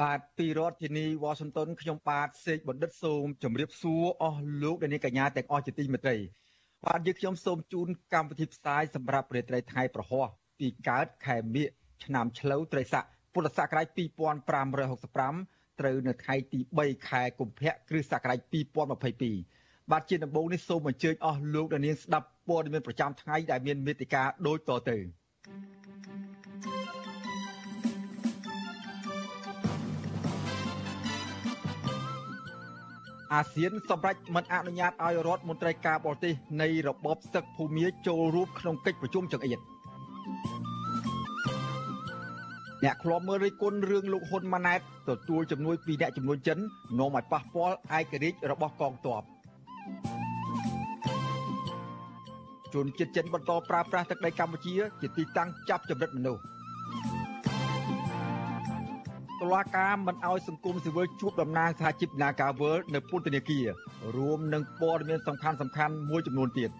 បាទពីរដ្ឋធានីវ៉ាស៊ីនតោនខ្ញុំបាទសេកបណ្ឌិតសូមជម្រាបសួរអស់លោកអ្នកនាងកញ្ញាទាំងអស់ជាទីមេត្រីបាទយើងខ្ញុំសូមជូនកម្មវិធីផ្សាយសម្រាប់ព្រះត្រីថ្ងៃប្រហោះពីកើតខែមិញឆ្នាំឆ្លូវត្រីស័កពុរសករាជ2565ត្រូវនៅថ្ងៃទី3ខែកុម្ភៈគ្រិស្តសករាជ2022បាទជាដំបូងនេះសូមអញ្ជើញអស់លោកអ្នកនាងស្ដាប់ព័ត៌មានប្រចាំថ្ងៃដែលមានមេតិការដូចតទៅ អាស៊ានសម្រេចមិនអនុញ្ញាតឲ្យរដ្ឋមន្ត្រីការបរទេសនៃរបបសឹកភូមាចូលរួមក្នុងកិច្ចប្រជុំចង្អៀតអ្នកខ្លាំមើលរិះគន់រឿងលោកហ៊ុនម៉ាណែតទទួលជំនួយពីអ្នកជំនួយចិននាំឲ្យប៉ះពាល់ឯករាជ្យរបស់កងទ័ពជនជាតិចិនបន្តប្រើប្រាស់ទឹកដីកម្ពុជា ជាទីតាំងចាប់ចម្រិតមនុស្ស តុលាការមិនអោយសង្គមស៊ីវិលជួបតំណាងសហជីពនាការវើលនៅពន្ធនាគាររួមនឹងព័ត៌មានសំខាន់សំខាន់មួយចំនួនទៀត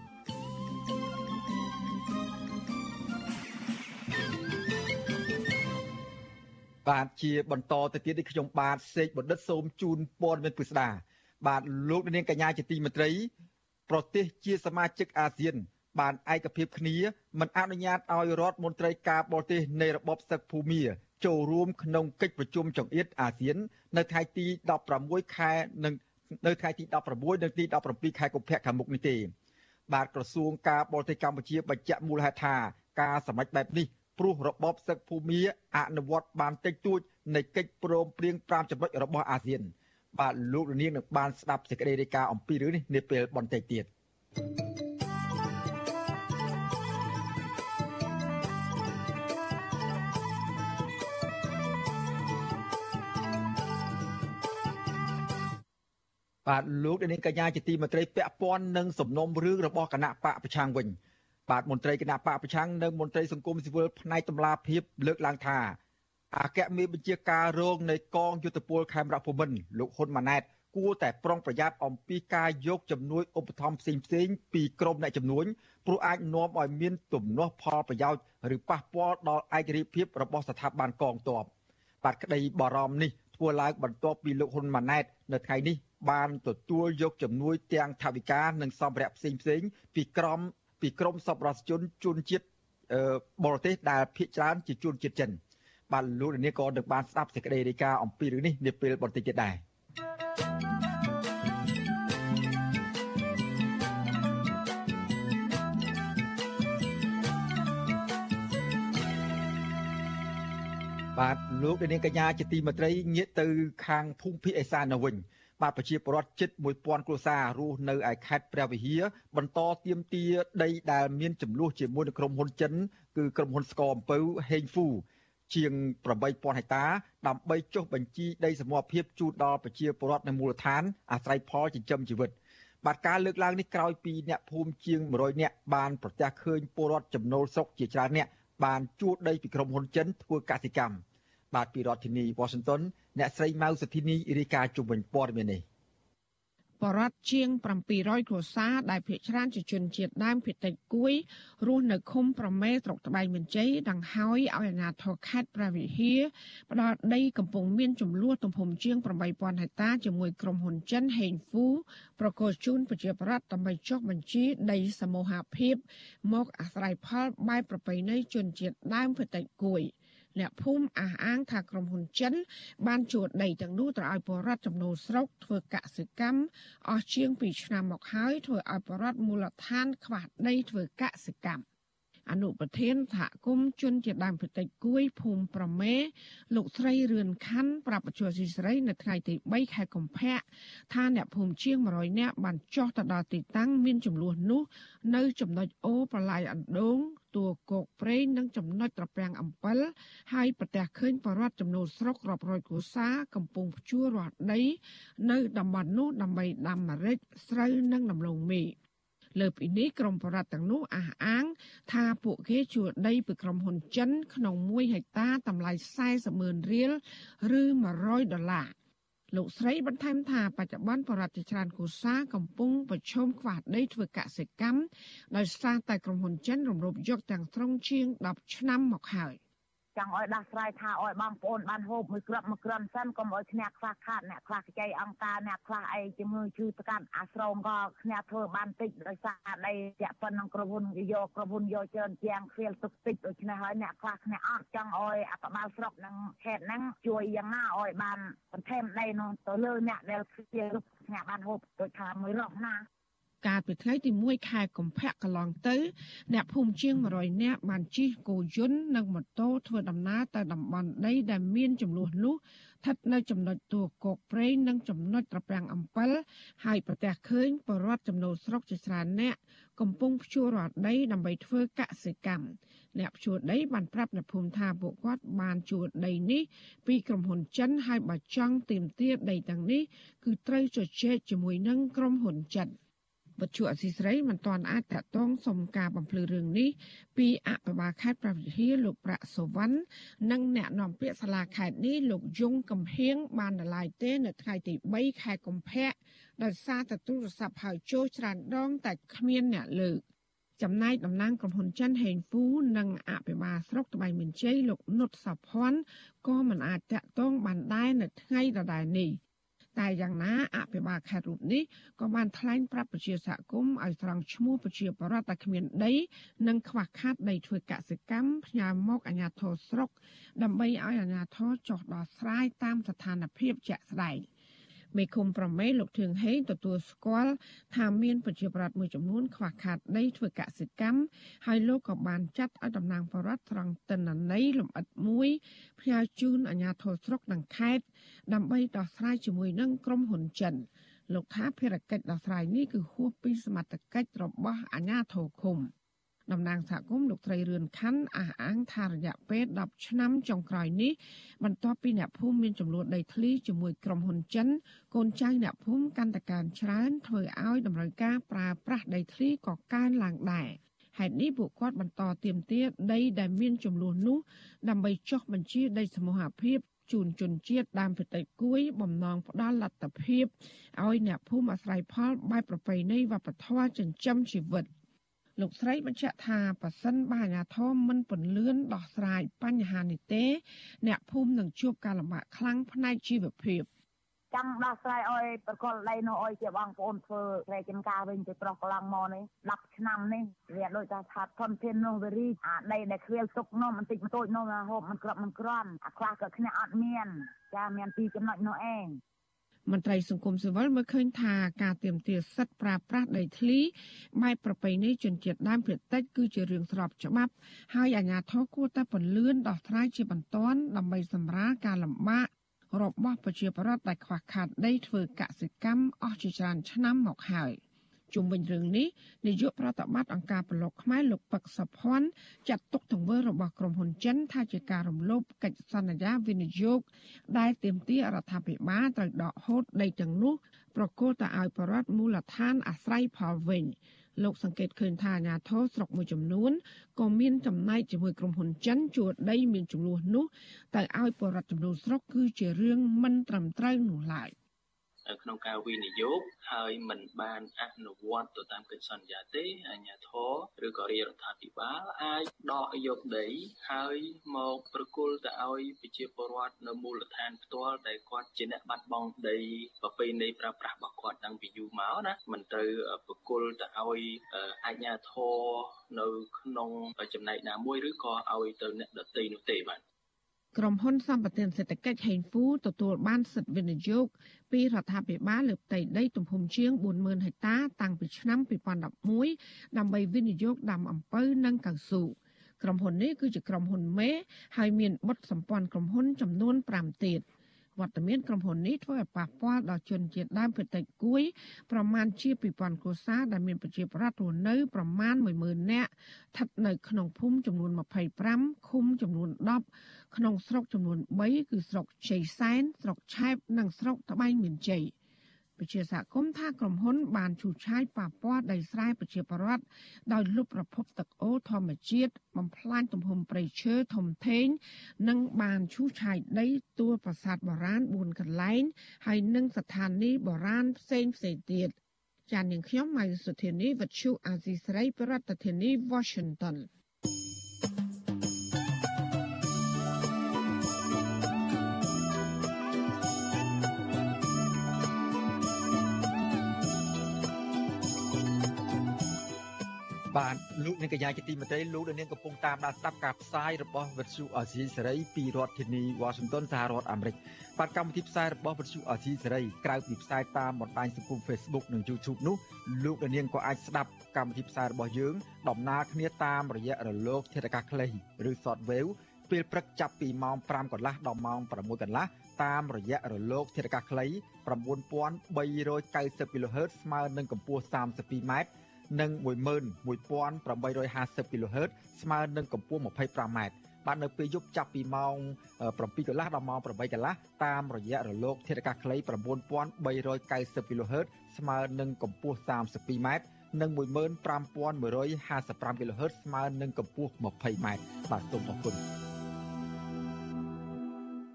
បាទជាបន្តទៅទៀតនេះខ្ញុំបាទសេកបណ្ឌិតសូមជូនព័ត៌មានពិស្ដាបាទលោកនាងកញ្ញាជាទីមេត្រី ប្រទេសជាសមាជិកអាស៊ាន បានឯកភាពគ្នាមិនអនុញ្ញាតឲ្យរដ្ឋមន្ត្រីការបរទេសនៃរបបសឹកភូមា ចូលរួមក្នុងកិច្ចប្រជុំចង្អៀតអាស៊ាន នៅថ្ងៃទី16ខែនិងនៅថ្ងៃទី16និងទី17ខែកុម្ភៈខាងមុខនេះទេបាទក្រសួងការបរទេសកម្ពុជាបញ្ជាក់មូលហេតុថាការសម្រេចបែបនេះព្រោះរបបសឹកភូមាអនុវត្តបានតិចតួចនៃកិច្ចព្រមព្រៀង5ចំណុចរបស់អាស៊ាន បាទលោកនាងនឹងបានស្ដាប់សេចក្តីរាយការណ៍អំពីរឿងនេះនាពេលបន្តិចទៀត thank you បាទលោកនាងកញ្ញាជាទីមេត្រីពាក់ព័ន្ធនឹងសំណុំរឿងរបស់គណៈបកប្រឆាំងវិញបាទមន្ត្រីគណៈបកប្រឆាំងនិងមន្ត្រីសង្គមស៊ីវិលផ្នែកតម្លាភាពលើកឡើងថាអគ្គមេបញ្ជាការរងនៃកងយុទ្ធពលខេមរៈភូមិន្ទលោកហ៊ុនម៉ាណែតគួរតែប្រុងប្រយ័ត្នអំពីការយកជំនួយឧបត្ថម្ភផ្សេងផ្សេងពីក្រមអ្នកជំនួញព្រោះអាចនាំឲ្យមានទំនាស់ផលប្រយោជន៍ឬប៉ះពាល់ដល់ឯករាជ្យភាពរបស់ស្ថាប័នកងទ័ពបាទក្តីបារម្ភនេះ ធ្វើឡើងបន្ទាប់ពីលោកហ៊ុនម៉ាណែតនៅថ្ងៃនេះបានទទួលយកជំនួយទាំងថវិកានិងសម្ភារៈផ្សេងផ្សេងពីក្រមពីក្រមសប្បុរសជនជនជាតិបរទេសដែលភាគច្រើនជាជនជាតិចិនបាទលោកនាងក៏នឹងបានស្ដាប់សេចក្តីរាយការណ៍អំពីរឿងនេះនាពេលបន្តិចទៀតដែរ បាទលោកនាងកញ្ញាជាទីមេត្រីងាកទៅខាងភូមិភាគអេសាននៅវិញបាទប្រជាពលរដ្ឋជិត1000គ្រួសាររស់នៅឯខេត្តព្រះវិហារបន្តទាមទារដីដែលមានចំនួនជាមួយនឹងក្រុមហ៊ុនចិនគឺក្រុមហ៊ុនស្កអំពៅហេងហ្វូជាង8000ហិកតាដើម្បីចុះបញ្ជីដីសមរភាពជូនដល់ប្រជាពលរដ្ឋនៅមូលដ្ឋានអាស្រ័យផលចិញ្ចឹមជីវិតបាទការលើកឡើងនេះក្រោយពីអ្នកភូមិជាង100នាក់បានប្រទះឃើញពលរដ្ឋចំណូលស្រុកជាច្រើនអ្នកបានជួលដីពីក្រុមហ៊ុនចិនធ្វើកសិកម្ម បាទពីរដ្ឋធានី Washington អ្នកស្រីម៉ៅសុធីនីរាយការណ៍ជុំវិញព័ត៌មាននេះបរដ្ឋជាង700គ្រួសារដែលភ្នាក់ច្រើនជាជនជាតិដើមភាគតិចគួយរស់នៅឃុំប្រមេស្រុកត្បែងមានជ័យដង្ហើយឲ្យអាជ្ញាធរខេត្តព្រះវិហារផ្ដល់ដីកំពុងមានចំនួនទំហំជាង8000ហិកតាជាមួយក្រុមហ៊ុនចិនហេងហ្វូប្រកល់ជូនប្រជាប្រដ្ឋដើម្បីចុះបញ្ជីដីសមូហភាពមកអាស្រ័យផលបែបប្រពៃណីជនជាតិដើមភាគតិចគួយ។ អ្នកភូមិអះអាងថាក្រុមហ៊ុនចិន បានជួលដីទាំងនោះទៅឲ្យបរិវត្តចំណូលស្រុកធ្វើកសិកម្មអស់ជាង2ឆ្នាំមកហើយធ្វើឲ្យបរិវត្តមូលដ្ឋានខ្វះដីធ្វើកសិកម្ម អនុប្រធានសហគមន៍ជនជាដើមភាគតិចគួយភូមិប្រមេលោកស្រីរឿនខណ្ឌប្រាប់បច្ចុប្បន្នស៊ីស្រីនៅថ្ងៃទី3ខែកុម្ភៈថាអ្នកភូមិជាង100នាក់បានចុះទៅដល់ទីតាំងមានចំនួននោះ នៅចំណុចអូប្រឡាយអណ្ដូងតួគោកព្រៃនិងចំណុចត្រពាំងអំពិលហើយប្រទះឃើញបរដ្ឋចំនួនស្រុករាប់រយគ្រួសារកំពុងភ្ជួររាស់ដី នៅតំបន់នោះដើម្បីដាំម្រេចស្រូវនិងដំឡូងមី លើពីនេះក្រុមបរដ្ឋទាំងនោះអះអាង ថាពួកគេជួលដីពីក្រុមហ៊ុនចិន ក្នុង1ហិកតាតម្លៃ40ម៉ឺនរៀលឬ100ដុល្លារលោកស្រីបន្ថែមថាបច្ចុប្បន្នបរដ្ឋជាច្រើនគូសាកំពុងប្រឈមខ្វះដីធ្វើកសិកម្មដោយសារតែក្រុមហ៊ុនចិនរំលោភយកទាំងស្រុងជាង10ឆ្នាំមកហើយ។ ចង់ឲ្យដោះស្រាយថាឲ្យបងប្អូនបានហូបមួយគ្រាប់មួយគ្រាន់សិនកុំឲ្យគ្នាខ្វះខាតអ្នកខ្លះខ្ចីអង្គការអ្នកខ្លះអីជំងឺឈឺប្រកាន់អាស្រមក៏គ្នាធ្វើបានតិចដោយសារដីជាក់ប៉ុណ្ណឹងក្រុមហ៊ុនយកក្រុមហ៊ុនយកច្រើនជាងខ្វៀលទុកតិចដូច្នេះហើយអ្នកខ្លះគ្នាអត់ចង់ឲ្យអបបាលស្រុកនិងខេត្តហ្នឹងជួយយ៉ាងណាឲ្យបានបន្ថែមដីនោះទៅលើអ្នកដែលខ្វៀលគ្នាបានហូបដូចថាមួយរកណា កាលពីថ្ងៃទី1ខែកុម្ភៈកន្លងទៅអ្នកភូមិជាង100នាក់បានជិះគោយន្តនិងម៉ូតូធ្វើដំណើរទៅតំបន់ដីដែលមានចំនួននោះស្ថិតនៅចំណុចទួលគោកព្រៃនិងចំណុចត្រពាំងអំពិលហើយប្រទះឃើញបរដ្ឋចំណូលស្រុកជាច្រើនអ្នកកំពុងភ្ជួររាស់ដីដើម្បីធ្វើកសិកម្មអ្នកភ្ជួរដីបានប្រាប់អ្នកភូមិថាពួកគាត់បានជួលដីនេះពីក្រុមហ៊ុនចិនហើយបើចង់ទាមទារដីទាំងនេះគឺត្រូវជជែកជាមួយនឹងក្រុមហ៊ុនចិន។ វត្ថុអសីស្រីមិនទាន់អាចតតងសុំការបំភ្លឺរឿងនេះពីអភិបាលខេត្តប្រវត្តិហាលោកប្រាក់សុវណ្ណនិងអ្នកនាំពាក្យសាលាខេត្តនេះលោកយងកំហៀងបានដលាយទេ នៅថ្ងៃទី3ខែកុម្ភៈដោយសារតែទូរស័ព្ទហៅចូលច្រើនដងតែគ្មានអ្នកលើកចំណែកតំណាងក្រុមហ៊ុនចិនហេងហ្វូនិងអភិបាលស្រុកត្បៃមានជ័យលោកនុតសុភ័ណ្ឌក៏មិនអាចតាក់ទងបានដែរនៅថ្ងៃដដែលនេះ តែយ៉ាងណាអភិបាលខេត្តរូបនេះក៏បានថ្លែងប្រាប់ប្រជាសហគមន៍ឲ្យស្រង់ឈ្មោះប្រជាពលរដ្ឋតែគ្មានដី និងខ្វះខាតដីធ្វើកសិកម្មផ្ញើមកអាជ្ញាធរស្រុក ដើម្បីឲ្យអាជ្ញាធរចុះដោះស្រាយតាមស្ថានភាពជាក់ស្ដែង មេឃុំប្រមេលោកធឿងហេងទទួលស្គាល់ថាមានប្រជាប្រដ្ឋមួយចំនួនខ្វះខាតដីធ្វើកសិកម្មហើយលោកក៏បានចាត់ឲ្យតំណាងបរដ្ឋត្រង់តិនន័យលំអិតមួយផ្ញើជូនអាជ្ញាធរស្រុកនិងខេត្តដើម្បីដោះស្រាយជាមួយនឹងក្រុមហ៊ុនចិនលោកថាភារកិច្ចដោះស្រាយនេះគឺហួសពីសមត្ថកិច្ចរបស់អាជ្ញាធរឃុំ តំណាងសហគមន៍លោកត្រីរឿនខណ្ឌអះអាងថារយៈពេល10ឆ្នាំចុងក្រោយនេះបន្ទាប់ពីអ្នកភូមិមានចំនួនដីធ្លីជាមួយក្រុមហ៊ុនចិនកូនចៅអ្នកភូមិកាន់តែកើនច្រើនធ្វើឲ្យតម្រូវការប្រើប្រាស់ដីធ្លីក៏កើនឡើងដែរហេតុនេះពួកគាត់បន្តទៀមទាដីដែលមានចំនួននោះដើម្បីចុះបញ្ជីដីសមូហភាពជូនជនជាតិដើមភាគតិចគួយបំណងផ្ដល់លទ្ធភាពឲ្យអ្នកភូមិអាស្រ័យផលបែបប្រពៃណីវប្បធម៌ចិញ្ចឹមជីវិត។ លោកស្រីបញ្ជាក់ថាប៉ះសិនបើអាជ្ញាធរមិនពន្លឿនដោះស្រាយបញ្ហានេះទេ អ្នកភូមិនឹងជួបការលំបាកខ្លាំងផ្នែកជីវភាពចង់ដោះស្រាយឲ្យប្រកលដីនោះឲ្យជាបងប្អូនធ្វើស្រែចម្ការវិញទៅប្រុសកន្លងមកនេះ10ឆ្នាំនេះវាដូចថាថាធនធាននោះវារីកអាដីដែលខ្វៀលទុកនោះបន្តិចបន្តួចនោះហូបមិនក្របមិនក្រំអាខ្លះក៏គ្នាអត់មានចាមានពីចំណុចនោះឯង មន្ត្រីសង្គមស៊ីវិលមើលឃើញថាការទៀមទាសិទ្ធិប្រើប្រាស់ដីធ្លីបែបប្រពៃណីជនជាតិដើមភាគតិចគឺជារឿងស្របច្បាប់ ហើយអាជ្ញាធរគួរតែពន្លឿនដោះស្រាយជាបន្ទាន់ដើម្បីសម្រាលការលំបាករបស់ប្រជាពលរដ្ឋដែលខ្វះខាតដីធ្វើកសិកម្មអស់ជាច្រើនឆ្នាំមកហើយ។ ជុំវិញរឿងនេះនាយកប្រតិបត្តិអង្គការប្រឡូកខ្មែរលោកពឹកសុភ័ណ្ឌចាត់ទុកទង្វើរបស់ក្រុមហ៊ុនចិន ថាជាការរំលោភកិច្ចសន្យាវិនិយោគដែលទាមទាររដ្ឋាភិបាលត្រូវដកហូតដីទាំងនោះប្រគល់ទៅឲ្យបរដ្ឋមូលដ្ឋានអាស្រ័យផលវិញលោកសង្កេតឃើញថាអាញាធរស្រុកមួយចំនួនក៏មានចំណែកជាមួយក្រុមហ៊ុនចិនជួលដីមានចំនួននោះទៅឲ្យបរដ្ឋចំនួនស្រុកគឺជារឿងមិនត្រឹមត្រូវនោះឡើយ ក្នុងការវិនិយោគហើយមិនបានអនុវត្តទៅតាមកិច្ចសន្យាទេអាជ្ញាធរឬក៏រាជរដ្ឋាភិបាលអាចដកយកដីហើយមកប្រគល់ទៅឲ្យប្រជាពលរដ្ឋនៅមូលដ្ឋានផ្ទាល់ដែលគាត់ជាអ្នកបាត់បង់ដីប្រពៃណីប្រើប្រាស់របស់គាត់តាំងពីយូរមកណាមិនត្រូវប្រគល់ទៅឲ្យអាជ្ញាធរនៅក្នុងចំណែកណាមួយឬក៏ឲ្យទៅអ្នកដទៃនោះទេបាទ ក្រុមហ៊ុនសម្បត្តិសេដ្ឋកិច្ចហេងហ្វូទទួលបានសិទ្ធិវិនិយោគពីរដ្ឋាភិបាលលើផ្ទៃដីទំហំជាង40000ហិកតាតាំងពីឆ្នាំ2011ដើម្បីវិនិយោគដាំអំពៅនិងកៅស៊ូក្រុមហ៊ុននេះគឺជាក្រុមហ៊ុនមេហើយមានបុត្រសម្ព័ន្ធក្រុមហ៊ុនចំនួន5ទៀត។ វត្តមានក្រុមហ៊ុននេះធ្វើឲ្យប៉ះពាល់ដល់ជនជាតិដើមភាគតិចគួយប្រមាណជា2000គ្រួសារដែលមានប្រជាប្រដ្ឋរស់នៅប្រមាណ10000នាក់ស្ថិតនៅក្នុងភូមិចំនួន25ឃុំចំនួន10ក្នុងស្រុកចំនួន3គឺស្រុកជ័យសែនស្រុកឆែបនិងស្រុកត្បែងមានជ័យ។ ពជាសហគមន៍ថាក្រុមហ៊ុន បានឈូសឆាយប៉ះពាល់ដីស្រែប្រជាពលរដ្ឋដោយលុបប្រភពទឹកអូរធម្មជាតិបំផ្លាញទំហំព្រៃឈើធំធេងនិងបានឈូសឆាយដីទួលប្រាសាទបុរាណ4កន្លែងហើយនិងស្ថានីយ៍បុរាណផ្សេងផ្សេងទៀតចាននាងខ្ញុំម៉ៃសុធានីវັດឈូអាស៊ីស្រីប្រធានាធិបតី Washington បាទលោកនាងកញ្ញាជាទីមេត្រីលោកនាងកំពុងតាមដានស្ដាប់ការផ្សាយរបស់វិទ្យុអាស៊ីសេរីពីរដ្ឋធានី Washington សហរដ្ឋអាមេរិកបាទកម្មវិធីផ្សាយរបស់វិទ្យុអាស៊ីសេរីក្រៅពីផ្សាយតាមបណ្ដាញសង្គម Facebook និង YouTube នោះលោកនាងក៏អាចស្ដាប់កម្មវិធីផ្សាយរបស់យើង ដំណើរគ្នាតាមរយៈរលក ធាតុអាកាសខ្លីឬ Shortwave ពេលព្រឹកចាប់ពីម៉ោង5កន្លះដល់ម៉ោង6កន្លះតាមរយៈរលកធាតុអាកាសខ្លី9390 kHz ស្មើនឹងកម្ពស់ 32m និង11850 kHz ស្មើនឹងកម្ពស់ 25m បាទនៅពេលយប់ចាប់ពីម៉ោង7កន្លះដល់ម៉ោង8កន្លះតាមរយៈរលកធាតុអាកាសខ្លី9390 kHz ស្មើនឹងកម្ពស់ 32m និង15155 kHz ស្មើនឹងកម្ពស់ 20m បាទសូមអរគុណ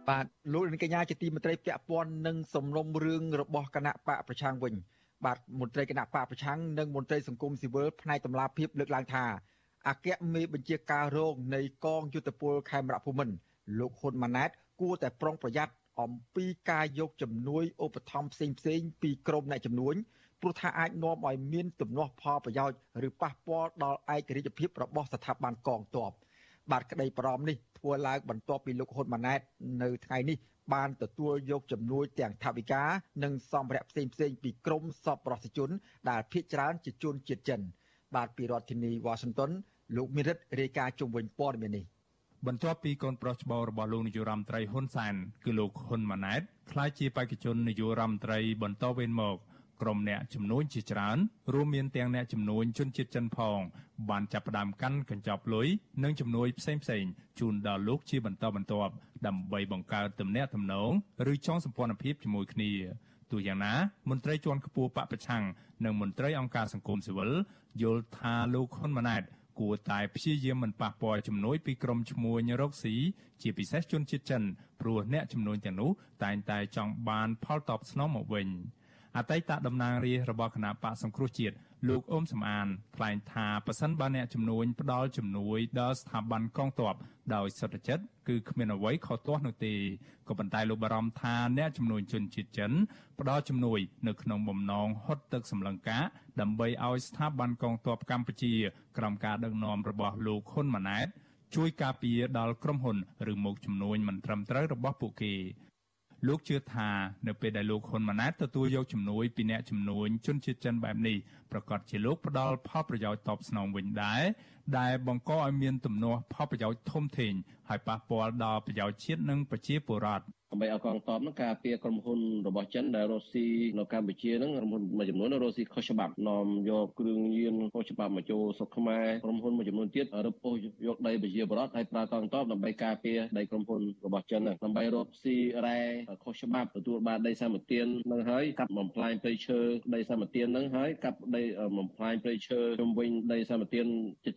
បាទលោកនាងកញ្ញាជាទីមេត្រីពាក់ព័ន្ធនឹងសំណុំរឿងរបស់គណៈបកប្រឆាំងវិញ បាទមន្ត្រីគណៈបកប្រឆាំងនិងមន្ត្រីសង្គមស៊ីវិលផ្នែកតម្លាភាពលើកឡើងថាអគ្គមេបញ្ជាការរងនៃកងយុទ្ធពលខេមរៈភូមិន្ទលោកហ៊ុនម៉ាណែតគួរតែប្រុងប្រយ័ត្នអំពីការយកជំនួយឧបត្ថម្ភផ្សេងផ្សេងពីក្រមអ្នកជំនួញព្រោះថាអាចនាំឲ្យមានទំនាស់ផលប្រយោជន៍ឬប៉ះពាល់ដល់ឯករាជ្យភាពរបស់ស្ថាប័នកងទ័ពបាទក្តីបារម្ភនេះធ្វើឡើងបន្ទាប់ពីលោកហ៊ុនម៉ាណែតនៅថ្ងៃនេះ បានទទួលយកជំនួយទាំងថវិកានិងសម្ភារៈផ្សេងផ្សេងពីក្រមសពរដ្ឋជន ដែលភ ieck ច្រើនជាជនជាតិចិន បាទពីរដ្ឋធានីវ៉ាស៊ីនតោនលោកមិរិតរាយការណ៍ជុំវិញព័ត៌មាននេះបន្ទាប់ពីកូនប្រុសច្បងរបស់លោកនាយរដ្ឋមន្ត្រីហ៊ុនសែនគឺលោកហ៊ុនម៉ាណែតក្លាយជាបេក្ខជននាយរដ្ឋមន្ត្រីបន្តវេនមក ក្រុមអ្នកជំនួញជាច្រើនរួមមានទាំងអ្នកជំនួញជនជាតិចិនផង បានចាប់ផ្ដើមកាន់កញ្ចប់លុយនិងជំនួយផ្សេងផ្សេងជូនដល់លោកជាបន្តបន្ទាប់ដើម្បីបង្កើតទំនាក់ទំនងឬចងសម្ព័ន្ធភាពជាមួយគ្នាទោះយ៉ាងណាមន្ត្រីជាន់ខ្ពស់បពប្រឆាំងនិងមន្ត្រីអង្គការសង្គមស៊ីវិលយល់ថាលោកហ៊ុនម៉ាណែតគួរតែព្យាយាមមិនប៉ះពាល់ជំនួយពីក្រុមឈ្មួញរកស៊ីជាពិសេសជនជាតិចិនព្រោះអ្នកជំនួញទាំងនោះតែងតែចង់បានផលតបស្នងមកវិញ។ អតីតតំណាងរាស្ត្ររបស់គណៈបកសង្គ្រោះជាតិលោកអ៊ុំសំអានថ្លែងថាប៉ះសិនបើអ្នកជំនួញផ្ដល់ជំនួយដល់ស្ថាប័នកងទ័ពដោយសុទ្ធចិត្តគឺគ្មានអ្វីខុសទាស់នោះទេក៏ប៉ុន្តែលោកបារម្ភថាអ្នកជំនួញជនជាតិចិនផ្ដល់ជំនួយនៅក្នុងបំណងហុតទឹកសម្លឹងការដើម្បីឲ្យស្ថាប័នកងទ័ពកម្ពុជាក្រោមការដឹកនាំរបស់លោកហ៊ុនម៉ាណែតជួយការពារដល់ក្រុមហ៊ុនឬមុខជំនួញមិនត្រឹមត្រូវរបស់ពួកគេ លោកជឿថានៅពេលដែលលោកហ៊ុនម៉ាណែតទទួលយកជំនួយពីអ្នកជំនួញជនជាតិចិនបែបនេះប្រកាសជាលោកផ្ដល់ផលប្រយោជន៍តបស្នងវិញដែរ ដែលបង្កឲ្យមានទំនាស់ផលប្រយោជន៍ធំធេងហើយប៉ះពាល់ដល់ប្រយោជន៍ជាតិនិងប្រជាពលរដ្ឋដើម្បីឲ្យកងទ័ពនឹងការពារក្រុមហ៊ុនរបស់ចិនដែលរស់ស៊ីនៅកម្ពុជានឹងក្រុមហ៊ុនមួយចំនួនរស់ស៊ីខុសច្បាប់នាំយកគ្រឿងញៀនខុសច្បាប់មកចូលស្រុកខ្មែរក្រុមហ៊ុនមួយចំនួនទៀតរឹបអូសយកដីប្រជាពលរដ្ឋហើយប្រើកងទ័ពដើម្បីការពារដីក្រុមហ៊ុនរបស់ចិនដើម្បីរកស៊ីរ៉ែខុសច្បាប់ទទួលបានដីសម្បត្តិនឹងហើយកាប់បំផ្លាញព្រៃឈើដីសម្បត្តិនឹងហើយកាប់ដីបំផ្លាញព្រៃឈើជុំវិញដីសម្បត្តិ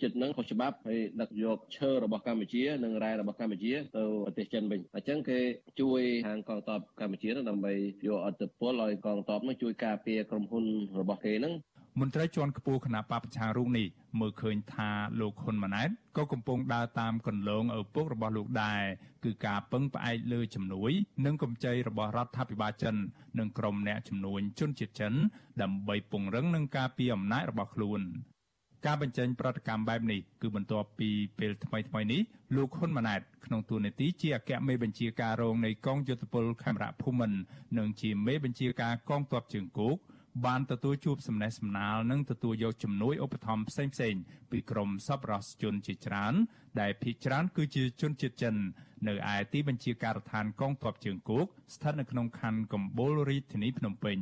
ចិត្តៗនឹងខុសច្បាប់ហើយដឹកយកឈើរបស់កម្ពុជានិងរ៉ែរបស់កម្ពុជាទៅប្រទេសចិនវិញអញ្ចឹងគេជួយខាងកងទ័ពកម្ពុជាដើម្បីយកអត្តពលឲ្យកងទ័ពនោះជួយការពារក្រុមហ៊ុនរបស់គេហ្នឹងមន្ត្រីជាន់ខ្ពស់គណៈបពប្រឆាំងរូបនេះមើលឃើញថាលោកហ៊ុនម៉ាណែតក៏កំពុងដើរតាមគន្លងឪពុករបស់លោកដែរគឺការពឹងផ្អែកលើជំនួយ និងកម្ចីរបស់រដ្ឋាភិបាលចិន និងក្រុមអ្នកជំនួញជនជាតិចិន ដើម្បីពង្រឹងនិងការពារអំណាចរបស់ខ្លួន ការបញ្ចេញប្រតិកម្មបែបនេះគឺបន្ទាប់ពីពេលថ្មីៗនេះលោកហ៊ុនម៉ាណែតក្នុងតួនាទីជាអគ្គមេបញ្ជាការរងនៃកងយោធពលខេមរៈភូមិន្ទនិងជាមេបញ្ជាការកងទ័ពជើងគោកបានទទួលជួបសំណេះសំណាលនិងទទួលយកជំនួយឧបត្ថម្ភផ្សេងៗពីក្រមសប្បុរសជនជាច្រើន ដែលភាគច្រើនគឺជាជនជាតិចិន នៅឯទីបញ្ជាការដ្ឋានកងទ័ពជើងគោកស្ថិតនៅក្នុងខណ្ឌកំពូលរាជធានីភ្នំពេញ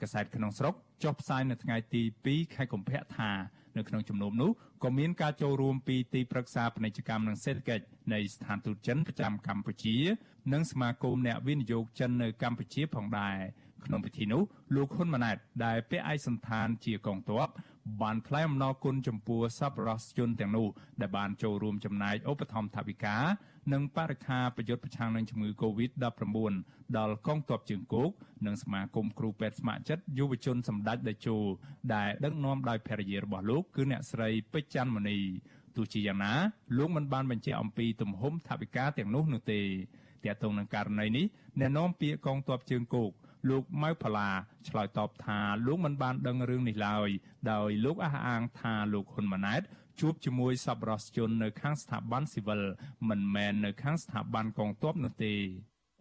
កាសែតក្នុងស្រុកចុះផ្សាយនៅថ្ងៃទី2ខែកុម្ភៈថា នៅក្នុងជំនុំនោះក៏មានការចូលរួមពីទីប្រឹក្សាពាណិជ្ជកម្មនិងសេដ្ឋកិច្ចនៃស្ថានទូតចិនប្រចាំកម្ពុជា និងសមាគមអ្នកវិនិយោគចិននៅកម្ពុជាផងដែរក្នុងពិធីនោះលោកហ៊ុនម៉ាណែតដែលពាក់ឯកសន្តានជាកងទ័ព បានថ្លែងអំណរគុណចំពោះសប្បុរសជនទាំងនោះដែលបានចូលរួមចំណែកឧបត្ថម្ភថវិកា និងបរិខាប្រយុទ្ធប្រឆាំងនឹងជំងឺ Covid-19 ដល់កងទ័ពជើងគោកនិងសមាគមគ្រូពេទ្យស្ម័គ្រចិត្តយុវជនសម្ដេចតេជោដែលដឹកនាំដោយភរិយារបស់លោកគឺអ្នកស្រីពេជ្រច័ន្ទមនីទោះជាយ៉ាងណាលោកមិនបានបញ្ជាក់អំពីទំហំថវិកាទាំងនោះនោះទេទាក់ទងនឹងករណីនេះអ្នកនាំពាក្យកងទ័ពជើងគោក លោកម៉ៅផល្លាឆ្លើយតបថាលោកមិនបានដឹងរឿងនេះឡើយដោយលោកអះអាងថាលោកហ៊ុនម៉ាណែតជួបជាមួយសប្បុរសជននៅខាងស្ថាប័នស៊ីវិលមិនមែននៅខាងស្ថាប័នកងទ័ពនោះទេ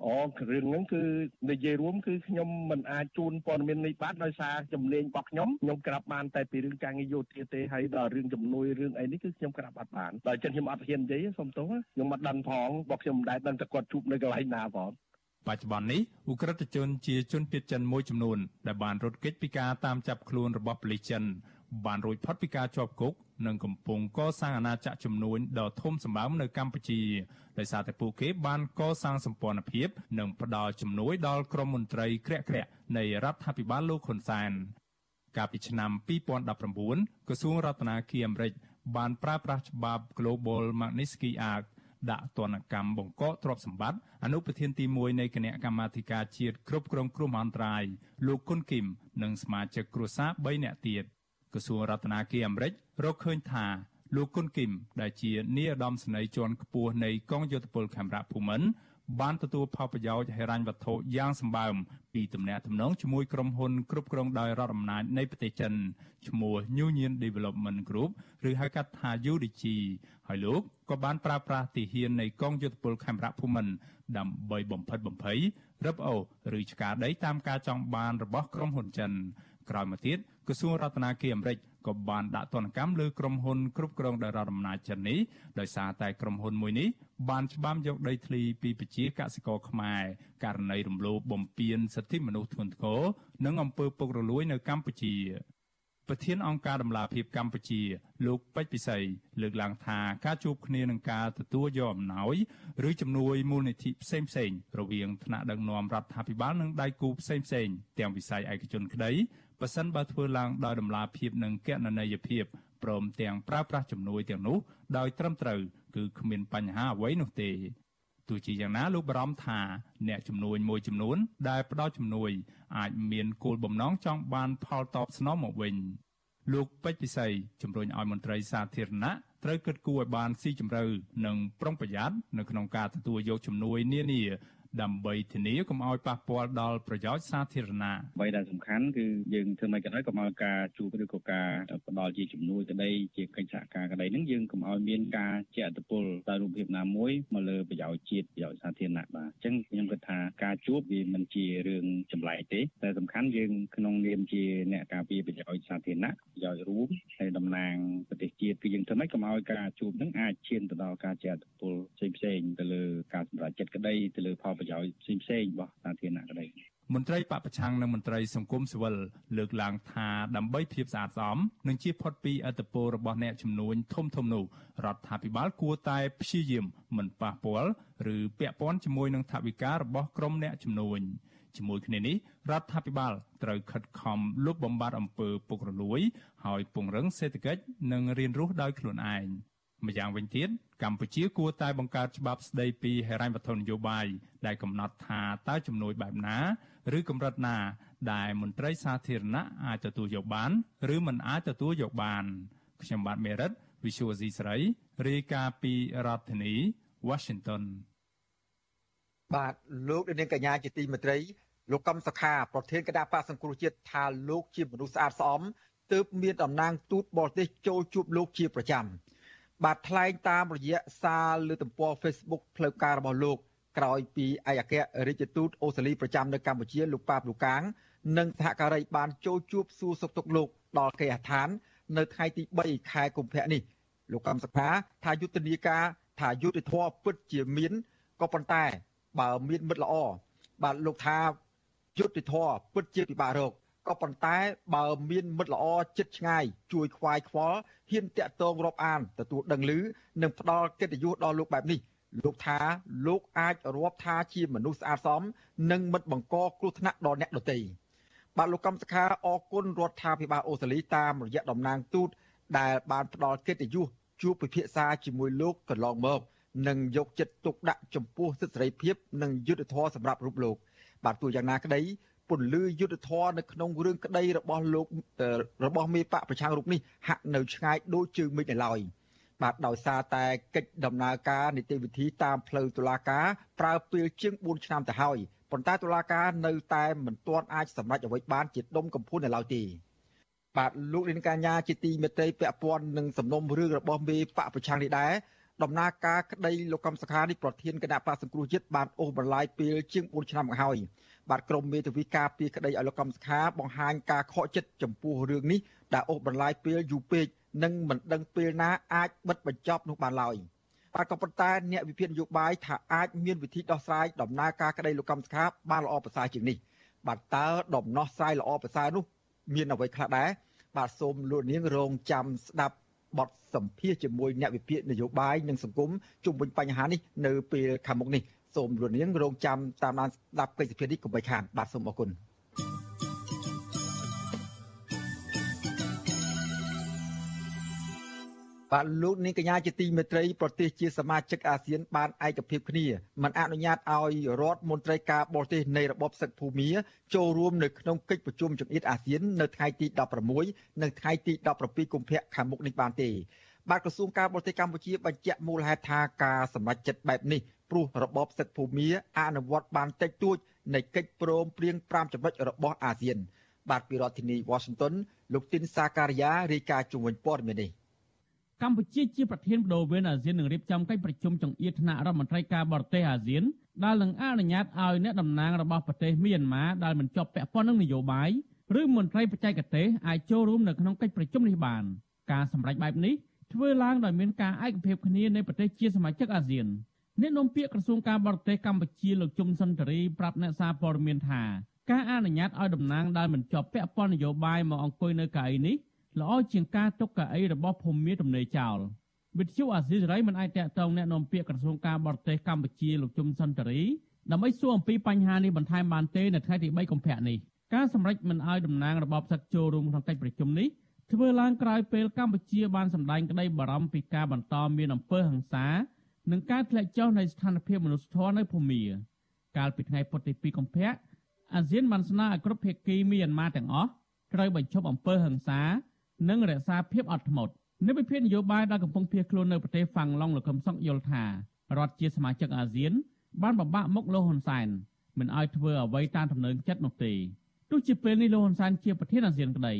អូរឿងហ្នឹងគឺនិយាយរួមគឺខ្ញុំមិនអាចជូនព័ត៌មាននេះបានដោយសារជំនាញរបស់ខ្ញុំខ្ញុំក្រាបបានតែពីរឿងការងារយោធាទេហើយដល់រឿងជំនួយរឿងអីនេះគឺខ្ញុំក្រាបអត់បានដល់ចឹងខ្ញុំអត់ហ៊ាននិយាយសុំទោសខ្ញុំអត់ដឹងផងរបស់ខ្ញុំមិនដែលដឹងតែគាត់ជួបនៅកន្លែងណាផង បច្ចុប្បន្ននេះឧក្រិដ្ឋជនជាជនជាតិចិនមួយចំនួនដែលបានរត់គេចពីការតាមចាប់ខ្លួនរបស់ប៉ូលីសចិន បានរួចផុតពីការជាប់គុកនិងកំពុងកសាងអាណាចក្រចំនួនដ៏ធំសម្បើមនៅកម្ពុជាដោយសារតែពួកគេបានកសាងសម្ព័ន្ធភាព និងផ្ដល់ជំនួយដល់ក្រមមន្ត្រីក្រាក់ក្រាក់នៃរដ្ឋាភិបាលលោកហ៊ុនសែនកាលពីឆ្នាំ2019ក្រសួងរដ្ឋាភិបាលអាមេរិកបានប្រើប្រាស់ច្បាប់ Global Magnitsky Act ដាក់ទណ្ឌកម្មបង្កកទ្រព្យសម្បត្តិអនុប្រធានទី1នៃគណៈកម្មាធិការជាតិគ្រប់គ្រងគ្រោះមហន្តរាយលោកគុនគឹមនិងសមាជិកគ្រួសារ3នាក់ទៀតក្រសួងរដ្ឋាភិបាលអាមេរិករកឃើញថាលោកគុនគឹមដែលជានាយឧត្តមសេនីយ៍ជាន់ខ្ពស់នៃកងយោធពលខេមរៈភូមិន្ទ បានទទួលផលប្រយោជន៍ហិរញ្ញវត្ថុយ៉ាងសម្បើមពីទំនាក់ទំនងជាមួយក្រុមហ៊ុនគ្រប់គ្រងដោយរដ្ឋអំណាចនៃប្រទេសចិនឈ្មោះ Union Development Group ឬហៅកាត់ថា UDG ហើយលោកក៏បានប្រើប្រាស់ទីហ៊ាននៃកងយោធពលខេមរៈភូមិន្ទដើម្បីបំផិតបំភ័យរឹបអូសឬឆ្កាដីតាមការចង់បានរបស់ក្រុមហ៊ុនចិន ក្រោយមកទៀតក្រសួងរដ្ឋាភិបាលអាមេរិកក៏បានដាក់ទណ្ឌកម្មលើក្រុមហ៊ុនគ្រប់គ្រងដោយរដ្ឋអំណាចចិននេះដោយសារតែក្រុមហ៊ុនមួយនេះបានច្បាមយកដីធ្លីពីប្រជាកសិករខ្មែរករណីរំលោភបំពានសិទ្ធិមនុស្សធ្ងន់ធ្ងរនិងអំពើពុករលួយនៅកម្ពុជាប្រធានអង្គការដំឡាភិបកម្ពុជា លោកពេជ្រពិសីលើកឡើងថាការជួបគ្នានឹងការទទួលយកអំណោយឬជំនួយមូលនិធិផ្សេងផ្សេងរវាងថ្នាក់ដឹកនាំរដ្ឋាភិបាលនិងដៃគូផ្សេងផ្សេងទាំងវិស័យឯកជនក្តី ប៉ះសិនបើធ្វើឡើងដោយដំណាភាពនិងកណន័យភាពព្រមទាំងប្រើប្រាស់ជំនួយទាំងនោះដោយត្រឹមត្រូវគឺគ្មានបញ្ហាអ្វីនោះទេទោះជាយ៉ាងណាលោកបារម្ភថាអ្នកជំនួយមួយចំនួន ដែលផ្ដល់ជំនួយ អាចមានគោលបំណងចង់បានផលតបស្នងមកវិញលោកពេជ្រពិសីជំរុញឲ្យមន្ត្រីសាធារណៈត្រូវគិតគូរឲ្យបានស៊ីជម្រៅនិងប្រុងប្រយ័ត្ននៅក្នុងការទទួលយកជំនួយនានា ដើម្បីធានាកុំឲ្យប៉ះពាល់ដល់ប្រយោជន៍សាធារណៈអ្វីដែលសំខាន់គឺយើងធ្វើម៉េចក៏ដោយកុំឲ្យការជួបឬក៏ការផ្ដល់ជាជំនួយក្តីជាកិច្ចសហការក្តីហ្នឹងយើងកុំឲ្យមានការជាអត្តពលដោយរូបភាពណាមួយមកលើប្រយោជន៍ជាតិប្រយោជន៍សាធារណៈបាទអញ្ចឹងខ្ញុំគិតថាការជួបវាមិនជារឿងចម្លែកទេតែសំខាន់យើងក្នុងនាមជាអ្នកការពារប្រយោជន៍សាធារណៈប្រយោជន៍រួមហើយតំណាងប្រទេសជាតិគឺយើងធ្វើម៉េចកុំឲ្យការជួបហ្នឹងអាចឈានទៅដល់ការជាអត្តពលផ្សេងៗទៅលើការសម្រេចចិត្តក្តីទៅលើផលប្រយោជន៍ផ្សេងៗរបស់សាធារណៈក្តីមន្ត្រីបពប្រឆាំងនិងមន្ត្រីសង្គមស៊ីវិលលើកឡើងថាដើម្បីភាពស្អាតស្អំនិងជាផុតពីអត្តពលរបស់អ្នកចំនួនធំធំនោះរដ្ឋាភិបាលគួរតែព្យាយាមមិនប៉ះពាល់ឬពាក់ព័ន្ធជាមួយនឹងថវិការបស់ក្រុមអ្នកចំនួនជាមួយគ្នានេះរដ្ឋាភិបាលត្រូវខិតខំលុបបំបាត់អំពើពុករលួយ ហើយពង្រឹងសេដ្ឋកិច្ចនិងរៀនរស់ដោយខ្លួនឯង ម្យ៉ាងវិញទៀតកម្ពុជាគួរតែបង្កើតច្បាប់ស្តីពីហិរញ្ញវត្ថុនយោបាយដែលកំណត់ថាតើជំនួយបែបណាឬកម្រិតណាដែលមន្ត្រីសាធារណៈអាចទទួលយកបាន ឬមិនអាចទទួលយកបានខ្ញុំបាទមេរិត Visual C ស្រីរាយការណ៍ពីរដ្ឋធានី Washington បាទលោកនាងកញ្ញាជាទីមេត្រីលោកកំសខាប្រធានគណៈបកសង្គ្រោះជាតិថាលោកជាមនុស្សស្អាតស្អំទទើបមានតំណាងទូតបរទេសចូលជួបលោកជាប្រចាំ បាទថ្លែងតាមរយៈសារលើទំព័រ Facebook ផ្លូវការរបស់លោកក្រោយពីឯកអគ្គរដ្ឋទូតអូស្ត្រាលីប្រចាំនៅកម្ពុជាលោកប៉ាបលូកាង និងសហការីបានចូលជួបសួរសុខទុក្ខលោកដល់គេហដ្ឋាន នៅថ្ងៃទី3ខែកុម្ភៈនេះលោកកម្មសខាថាយុទ្ធនាការថាយុទ្ធធរពិតជាមានក៏ប៉ុន្តែ បើមានមិត្តល្អបាទលោកថាយុទ្ធធរពិតជាពិបាករក ក៏ប៉ុន្តែបើមានមិត្តល្អចិត្តឆ្ងាយជួយខ្វាយខ្វល់ហ៊ានតាក់ទងរាប់អានទទួលដឹងឮនិងផ្ដល់កិត្តិយសដល់លោកបែបនេះលោកថាលោកអាចរាប់ថាជាមនុស្សស្អាតសមនិងមិនបង្កគ្រោះថ្នាក់ដល់អ្នកដទៃបាទលោកកំសខាអគុណរដ្ឋាភិបាលអូស្ត្រាលីតាមរយៈតំណាងទូតដែលបានផ្ដល់កិត្តិយសជួបពិភាក្សាជាមួយលោកកន្លងមកនិងយកចិត្តទុកដាក់ចំពោះសិទ្ធិសេរីភាពនិងយុត្តិធម៌សម្រាប់រូបលោកបាទទោះយ៉ាងណាក្តី ពន្លឺយុទ្ធធរនៅក្នុងរឿងក្តីរបស់លោករបស់មេបកប្រឆាំងរូបនេះហាក់នៅឆ្ងាយដូចជើងមេឃនៅឡើយបាទដោយសារតែកិច្ចដំណើរការនីតិវិធីតាមផ្លូវតុលាការប្រើពេលជាង4ឆ្នាំទៅហើយប៉ុន្តែតុលាការនៅតែមិនទាន់អាចសម្រេចអ្វីបានជាដុំកំភួននៅឡើយទេបាទលោកលានកញ្ញាជាទីមេត្រីពាក់ព័ន្ធនឹងសំណុំរឿងរបស់មេបកប្រឆាំងនេះដែរដំណើរការក្តីលោកកំសខានេះប្រធានគណៈបកសង្គ្រោះជាតិបានអូសបន្លាយពេលជាង4ឆ្នាំមកហើយ បាទក្រមមេធាវីការពីក្តីឲ្យលោកកំសខាបង្ហាញការខកចិត្តចំពោះរឿងនេះដែលអូសបន្លាយពេលយូរពេកនិងមិនដឹងពេលណាអាចបិទបញ្ចប់នោះបានឡើយបាទក៏ប៉ុន្តែអ្នកវិភាគនយោបាយថាអាចមានវិធីដោះស្រាយដំណើរការក្តីលោកកំសខាបានល្អប្រសើរជាងនេះបាទតើដំណោះស្រាយល្អប្រសើរនោះ មានអ្វីខ្លះដែរបាទសូមលោកនាងរងចាំស្ដាប់បទសម្ភាសជាមួយអ្នកវិភាគនយោបាយនិងសង្គមជុំវិញបញ្ហានេះនៅពេលខាងមុខនេះ សូមលោកនាងរងចាំតាមដានស្ដាប់កិច្ចសភានេះកុំបីខានបាទសូមអរគុណបាទលោកនាងកញ្ញាជាទីមេត្រីប្រទេសជាសមាជិកអាស៊ានបានឯកភាពគ្នាមិនអនុញ្ញាតឲ្យរដ្ឋមន្ត្រីការបរទេសនៃរបបសឹកភូមាចូលរួមនៅក្នុងកិច្ចប្រជុំចង្អៀតអាស៊ាននៅថ្ងៃទី16និងថ្ងៃទី17កុម្ភៈខាងមុខនេះបានទេបាទក្រសួងការបរទេសកម្ពុជាបញ្ជាក់មូលហេតុថាការសម្រេចចិត្តបែបនេះ ព្រោះរបបសឹកភូមាអនុវត្តបានតិចតួចនៃកិច្ចព្រមព្រៀង5ចំណុចរបស់អាស៊ាន បាទពីរដ្ឋធានី Washington លោកទីនសាការីយ៉ារាយការណ៍ជុំវិញព័ត៌មាននេះកម្ពុជាជាប្រធានបដូវវេនអាស៊ាននឹងរៀបចំកិច្ចប្រជុំចង្អៀតថ្នាក់រដ្ឋមន្ត្រីការបរទេសអាស៊ានដែលនឹងអនុញ្ញាតឲ្យអ្នកតំណាងរបស់ប្រទេសមីយ៉ាន់ម៉ាដែលមិនជាប់ពាក់ព័ន្ធនឹងនយោបាយឬមន្ត្រីបច្ចេកទេសអាចចូលរួមនៅក្នុងកិច្ចប្រជុំនេះបានការសម្រេចបែបនេះធ្វើឡើងដោយមានការឯកភាពគ្នានៃប្រទេសជាសមាជិកអាស៊ាន អ្នកនាំពាក្យក្រសួងការបរទេសកម្ពុជាលោកជុំសុនតរីប្រាប់អ្នកសារព័ត៌មានថាការអនុញ្ញាតឲ្យតំណាងដែលមិនជាប់ពាក់ព័ន្ធនយោបាយមកអង្គុយនៅកៅអីនេះល្អជាងការទុកកៅអីរបស់ភូមិមេទំនេរចោលវិទ្យុអាស៊ីសេរីមិនអាចតាក់ទងអ្នកនាំពាក្យក្រសួងការបរទេសកម្ពុជាលោកជុំសុនតរីដើម្បីសួរអំពីបញ្ហានេះបន្ថែមបានទេនៅថ្ងៃទី3កុម្ភៈនេះការសម្រេចមិនឲ្យតំណាងរបបសឹកចូលរួមក្នុងកិច្ចប្រជុំនេះធ្វើឡើងក្រោយពេលកម្ពុជាបានសម្ដែងក្តីបារម្ភពីការបន្តមានអំពើហិង្សា និងការធ្លាក់ចុះនៃស្ថានភាពមនុស្សធម៌នៅភូមាកាលពីថ្ងៃពុធទី2កុម្ភៈអាស៊ានបានស្នើឲ្យគ្រប់ភាគីមីយ៉ាន់ម៉ាទាំងអស់ត្រូវបញ្ឈប់អំពើហិង្សា និងរក្សាភាពអត់ធ្មត់នៅវិភាគនយោបាយដែលកំពុងភៀសខ្លួននៅប្រទេសហ្វាំងឡុងលោកកឹមសុខយល់ថារដ្ឋជាសមាជិកអាស៊ាន បានបបាក់មុខលោកហ៊ុនសែនមិនឲ្យធ្វើអ្វីតាមទំនឹងចិត្តនោះទេទោះជាពេលនេះលោកហ៊ុនសែនជាប្រធានអាស៊ានក្តី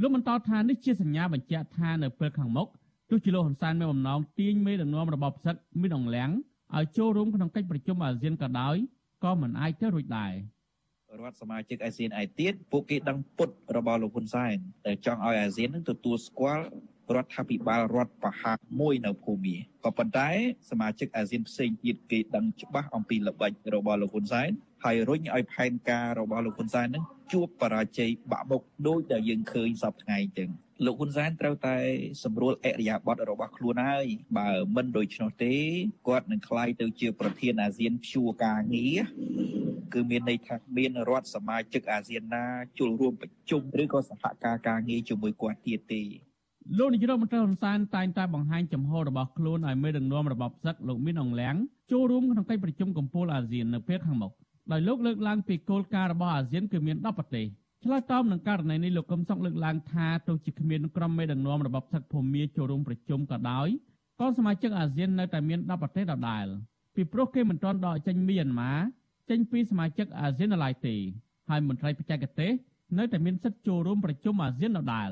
លោកបន្តថានេះជាសញ្ញាបញ្ជាក់ថានៅពេលខាងមុខ ទោះជាលោកហ៊ុនសែនមានបំណងទាញមេដឹកនាំរបបផ្សឹកមានអង្លាំងឲ្យចូលរួមក្នុងកិច្ចប្រជុំអាស៊ានក៏ដោយក៏មិនអាចទៅរួចដែររដ្ឋសមាជិកអាស៊ានឯទៀតពួកគេដឹងពុតរបស់លោកហ៊ុនសែនតែចង់ឲ្យអាស៊ាននឹងទទួលស្គាល់រដ្ឋាភិបាលរដ្ឋបហាមួយនៅភូមាក៏ប៉ុន្តែសមាជិកអាស៊ានផ្សេងទៀតគេដឹងច្បាស់អំពីល្បិចរបស់លោកហ៊ុនសែនហើយរុញឲ្យផែនការរបស់លោកហ៊ុនសែននឹងជួបបរាជ័យបាក់មុខដោយដែលយើងឃើញសពថ្ងៃអញ្ចឹង លោកហ៊ុនសែនត្រូវតែសម្រួលអរិយាប័ត្ររបស់ខ្លួនហើយបើមិនដូច្នោះទេគាត់នឹងក្លាយទៅជាប្រធានអាស៊ានព្យួរការងារគឺមានន័យថាមានរដ្ឋសមាជិកអាស៊ានណាចូលរួមប្រជុំឬក៏សហការការងារជាមួយគាត់ទៀតទេលោកនាយរដ្ឋមន្ត្រីហ៊ុនសែនតែងតែបង្ហាញចំហរបស់ខ្លួនឲ្យមេដឹកនាំរបបសឹកលោកមានអង្លាំងចូលរួមក្នុងកិច្ចប្រជុំកំពូលអាស៊ាននៅពេលខាងមុខដោយលោកលើកឡើងពីគោលការណ៍របស់អាស៊ានគឺមាន10ប្រទេស ឆ្លើយតបនឹងករណីនេះលោកកឹមសុខលើកឡើងថាទោះជាគ្មានក្រុមមេដឹកនាំរបបសឹកភូមាចូលរួមប្រជុំក៏ដោយក៏សមាជិកអាស៊ាននៅតែមាន10ប្រទេសដដែលពីព្រោះគេមិនទាន់ដកចេញមីយ៉ាន់ម៉ាចេញពីសមាជិកអាស៊ានឡើយទេហើយមន្ត្រីបច្ចេកទេសនៅតែមានសិទ្ធិចូលរួមប្រជុំអាស៊ានដដែល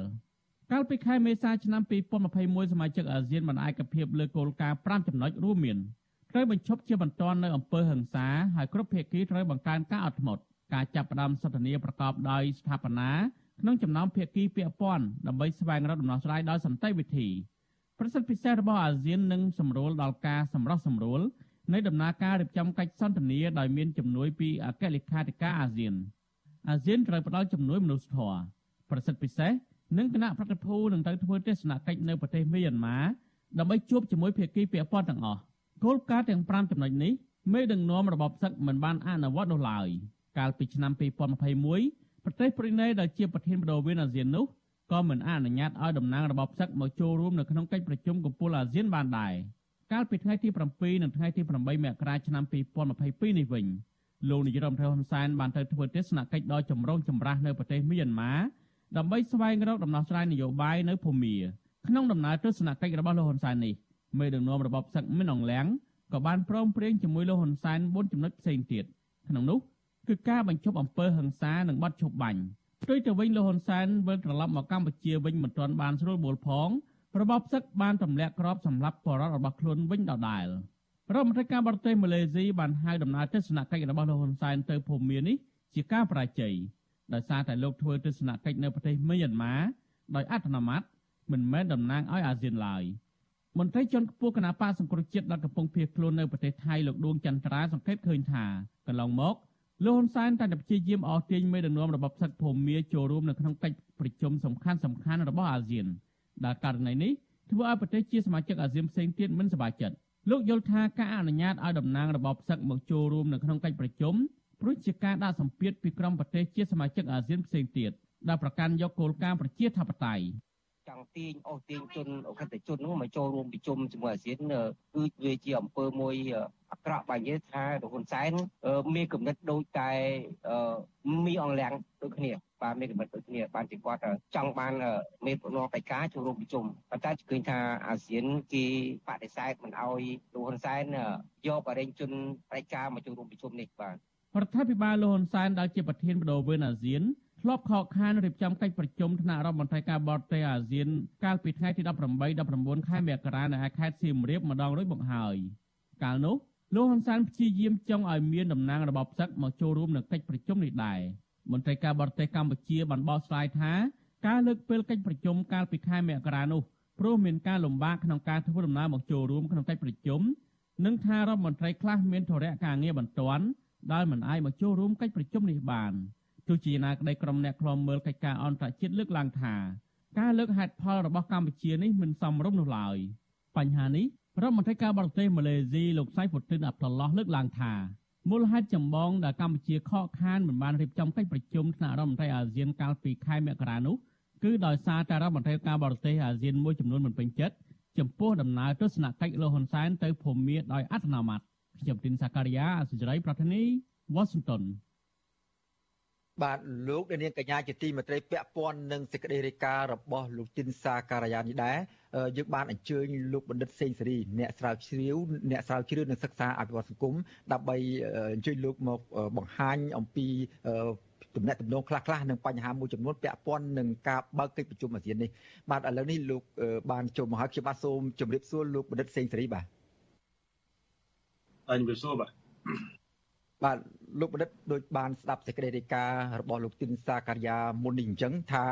កាលពីខែមេសាឆ្នាំ2021សមាជិកអាស៊ានបានឯកភាពលើគោលការណ៍5ចំណុចរួមមានត្រូវបញ្ឈប់ជាបន្ទាន់នៅអំពើហិង្សាហើយគ្រប់ភាគីត្រូវបង្កើនការអត់ធ្មត់ ការចាប់ផ្ដើមសន្ទនាប្រកបដោយស្ថាបនាក្នុងចំណោមភាគីពាក់ព័ន្ធដើម្បីស្វែងរកដំណោះស្រាយដោយសន្តិវិធីប្រសិទ្ធពិសេសរបស់អាស៊ាននឹងសម្រួលដល់ការសម្រុះសម្រួលនៃដំណើរការរៀបចំកិច្ចសន្ទនាដោយមានជំនួយពីអគ្គលេខាធិការអាស៊ានអាស៊ានត្រូវផ្ដល់ជំនួយមនុស្សធម៌ប្រសិទ្ធពិសេសនិងគណៈប្រតិភូនឹងទៅធ្វើទស្សនកិច្ចនៅប្រទេសមីយ៉ាន់ម៉ាដើម្បីជួបជាមួយភាគីពាក់ព័ន្ធទាំងអស់គោលការណ៍ទាំង5ចំណុចនេះមេដឹកនាំរបបសឹកមិនបានអនុវត្តនោះឡើយ កាលពីឆ្នាំ2021ប្រទេសប្រ៊ុយណេដែលជាប្រធានបដូវវេនអាស៊ាននោះក៏មិនអនុញ្ញាតឲ្យតំណាងរបបសឹកមកចូលរួមនៅក្នុងកិច្ចប្រជុំកំពូលអាស៊ានបានដែរកាលពីថ្ងៃទី7និងថ្ងៃទី8មករាឆ្នាំ2022នេះវិញលោកនាយរដ្ឋមន្ត្រីហ៊ុនសែនបានទៅធ្វើទស្សនកិច្ចដ៏ចម្រូងចម្រាសនៅប្រទេសមីយ៉ាន់ម៉ាដើម្បីស្វែងរកដំណោះស្រាយនយោបាយនៅភូមាក្នុងដំណើរទស្សនកិច្ចរបស់លោកហ៊ុនសែននេះមេដឹកនាំរបបសឹកមិនអងលៀងក៏បានព្រមព្រៀងជាមួយលោកហ៊ុនសែន4ចំណុចផ្សេងទៀតក្នុងនោះ គឺការបញ្ឈប់អំពើហិង្សានិងបទឈប់បាញ់ផ្ទុយទៅវិញលោកហ៊ុនសែនវិលត្រឡប់មកកម្ពុជាវិញមិនទាន់បានស្រួលបួលផងរបបសឹកបានទម្លាក់ក្របសម្លាប់បរិវត្តរបស់ខ្លួនវិញដដែលរដ្ឋមន្ត្រីការបរទេសម៉ាឡេស៊ីបានហៅដំណើរទស្សនកិច្ចរបស់លោកហ៊ុនសែនទៅភូមានេះជាការបរាជ័យដោយសារតែលោកធ្វើទស្សនកិច្ចនៅប្រទេសមីយ៉ាន់ម៉ាដោយអត្តនោម័តមិនមែនតំណាងឲ្យអាស៊ានឡើយមន្ត្រីជាន់ខ្ពស់គណៈបកសង្គ្រោះជាតិដែលកំពុងភៀសខ្លួននៅប្រទេសថៃលោកដួងចន្ទ្រាសង្កេតឃើញថាកន្លងមក លោកហ៊ុនសែនតែព្យាយាមអស់ទាញមេដឹកនាំរបបសឹកភូមាចូលរួមនៅក្នុងកិច្ចប្រជុំសំខាន់សំខាន់របស់អាស៊ានដែលករណីនេះធ្វើឲ្យប្រទេសជាសមាជិកអាស៊ានផ្សេងទៀតមិនសប្បាយចិត្តលោកយល់ថាការអនុញ្ញាតឲ្យតំណាងរបបសឹកមកចូលរួមនៅក្នុងកិច្ចប្រជុំព្រោះជាការដាក់សម្ពាធពីក្រុមប្រទេសជាសមាជិកអាស៊ានផ្សេងទៀតដែលប្រកាន់យកគោលការណ៍ប្រជាធិបតេយ្យ ចង់ទាញអូសទាញជនអក្រិតជននោះមកចូលរួមប្រជុំជាមួយអាស៊ានគឺវាជាអំពើមួយអាក្រក់បើនិយាយថារហ៊ុនសែនមានគំនិតដូចតែមីអង្លាំងដូចគ្នាបាទមានគំនិតដូចគ្នាបានជាគាត់ចង់បានមេប្រណងបេការចូលរួមប្រជុំប៉ុន្តែឃើញថាអាស៊ានគេបដិសេធមិនអោយលោកហ៊ុនសែនយកបរិញ្ញជនបេការមកចូលរួមប្រជុំនេះបាទរដ្ឋាភិបាលលោកហ៊ុនសែនដែលជាប្រធានបដូវវេនអាស៊ាន ធ្លាប់ខកខានរៀបចំកិច្ចប្រជុំថ្នាក់រដ្ឋមន្ត្រីការបរទេសអាស៊ានកាលពីថ្ងៃទី18 19ខែមករានៅឯខេត្តសៀមរាបម្ដងរួចមកហើយកាលនោះលោកហ៊ុនសែនព្យាយាមចង់ឲ្យមានតំណាងរបបសឹកមកចូលរួមនៅកិច្ចប្រជុំនេះដែរមន្ត្រីការបរទេសកម្ពុជាបានបកស្រាយថាការលើកពេលកិច្ចប្រជុំកាលពីខែមករានោះព្រោះមានការលំបាកក្នុងការធ្វើដំណើរមកចូលរួមក្នុងកិច្ចប្រជុំនិងថារដ្ឋមន្ត្រីខ្លះមានធរៈការងារបន្ទាន់ដែលមិនអាចមកចូលរួមកិច្ចប្រជុំនេះបាន ទោះជាណាក្តីក្រុមអ្នកខ្លំមើលកិច្ចការអន្តរជាតិលើកឡើងថាការលើកហេតុផលរបស់កម្ពុជានេះមិនសមរម្យនោះឡើយបញ្ហានេះរដ្ឋមន្ត្រីការបរទេសម៉ាឡេស៊ីលោកសៃពុទីនអាប់តុលឡោះលើកឡើងថាមូលហេតុចម្បងដែលកម្ពុជាខកខានមិនបានរៀបចំកិច្ចប្រជុំថ្នាក់រដ្ឋមន្ត្រីអាស៊ានកាលពីខែមករានោះគឺដោយសារតែរដ្ឋមន្ត្រីការបរទេសអាស៊ានមួយចំនួនមិនពេញចិត្តចំពោះដំណើរទស្សនកិច្ចលោកហ៊ុនសែនទៅភូមាដោយអត្តនោម័តខ្ញុំទីនសាការីយ៉ាអសិរ័យប្រធានីវ៉ាស៊ីនតោន បាទលោកនាងកញ្ញាជាទីមេត្រីពាក់ព័ន្ធនឹងសេចក្តីរាយការណ៍របស់លោកទីនសាការីយ៉ានេះដែរយើងបានអញ្ជើញលោកបណ្ឌិតសេងសេរីអ្នកស្រាវជ្រាវអ្នកស្រាវជ្រាវនិងសិក្សាអភិវឌ្ឍសង្គមដើម្បីអញ្ជើញលោកមកបង្ហាញអំពីទំនាក់ទំនងខ្លះៗនិងបញ្ហាមួយចំនួនពាក់ព័ន្ធនឹងការបើកកិច្ចប្រជុំអាស៊ាននេះបាទឥឡូវនេះលោកបានចូលមកហើយខ្ញុំបាទសូមជម្រាបសួរលោកបណ្ឌិតសេងសេរីបាទអញ្ជើញសួរបាទ បាទលោកបណ្ឌិតដូចបានស្ដាប់សេចក្តីរាយការណ៍របស់លោកទីនសាការីយ៉ាមុននេះអញ្ចឹងថា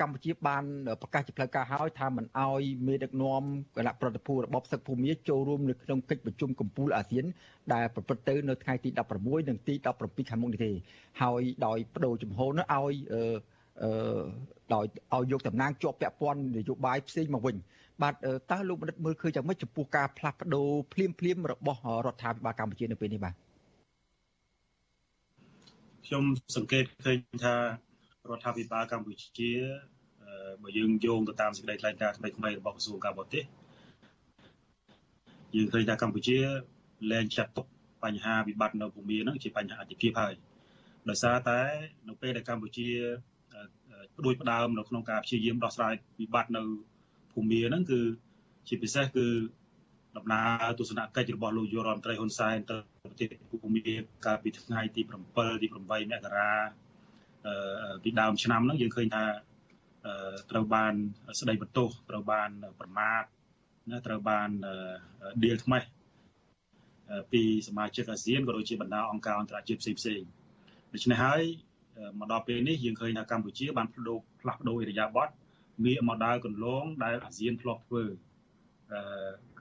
កម្ពុជាបានប្រកាសជាផ្លូវការហើយថាមិនអោយមេដឹកនាំគណៈប្រតិភូរបបសឹកភូមាចូលរួមនៅក្នុងកិច្ចប្រជុំកំពូលអាស៊ាន ដែលប្រព្រឹត្តទៅនៅថ្ងៃទី16និងទី17ខែមុខនេះទេហើយដោយបដូរជំហរនោះឲ្យអឺដោយឲ្យយកតំណាងជាប់ពាក់ព័ន្ធនយោបាយផ្សេងមកវិញបាទតើលោកបណ្ឌិតមើលឃើញយ៉ាងម៉េចចំពោះការផ្លាស់ប្ដូរភ្លាមភ្លាមរបស់រដ្ឋាភិបាលកម្ពុជានៅពេលនេះបាទ ខ្ញុំសង្កេតឃើញថារដ្ឋាភិបាលកម្ពុជាបើយើងយោងទៅតាមសេចក្តីថ្លែងការណ៍ថ្មីៗរបស់ក្រសួងការបរទេសយើងឃើញថាកម្ពុជាលែងចាត់ទុកបញ្ហាវិបត្តិនៅភូមិហ្នឹងជាបញ្ហាអតិភិបហើយដោយសារតែនៅពេលដែលកម្ពុជាផ្ដួចផ្ដើមនៅក្នុងការព្យាយាមដោះស្រាយវិបត្តិនៅភូមិហ្នឹងគឺជាពិសេសគឺ ដំណើរទស្សនកិច្ចរបស់លោកយុរដ្ឋមន្ត្រីហ៊ុនសែនទៅប្រទេសភូមាកាលពីថ្ងៃទី7ទី8មករាពីដើមឆ្នាំហ្នឹងយើងឃើញថាត្រូវបានស្ដីបន្ទោសត្រូវបានប្រមាថណាត្រូវបានដៀលថ្មេះពីសមាជិកអាស៊ានក៏ដូចជាបណ្ដាអង្គការអន្តរជាតិផ្សេងផ្សេងដូច្នេះហើយមកដល់ពេលនេះយើងឃើញថាកម្ពុជាបានផ្ដោផ្លាស់ប្ដូរឥរិយាបថងាកមកដើរកន្លងដែលអាស៊ានធ្លាប់ធ្វើអឺ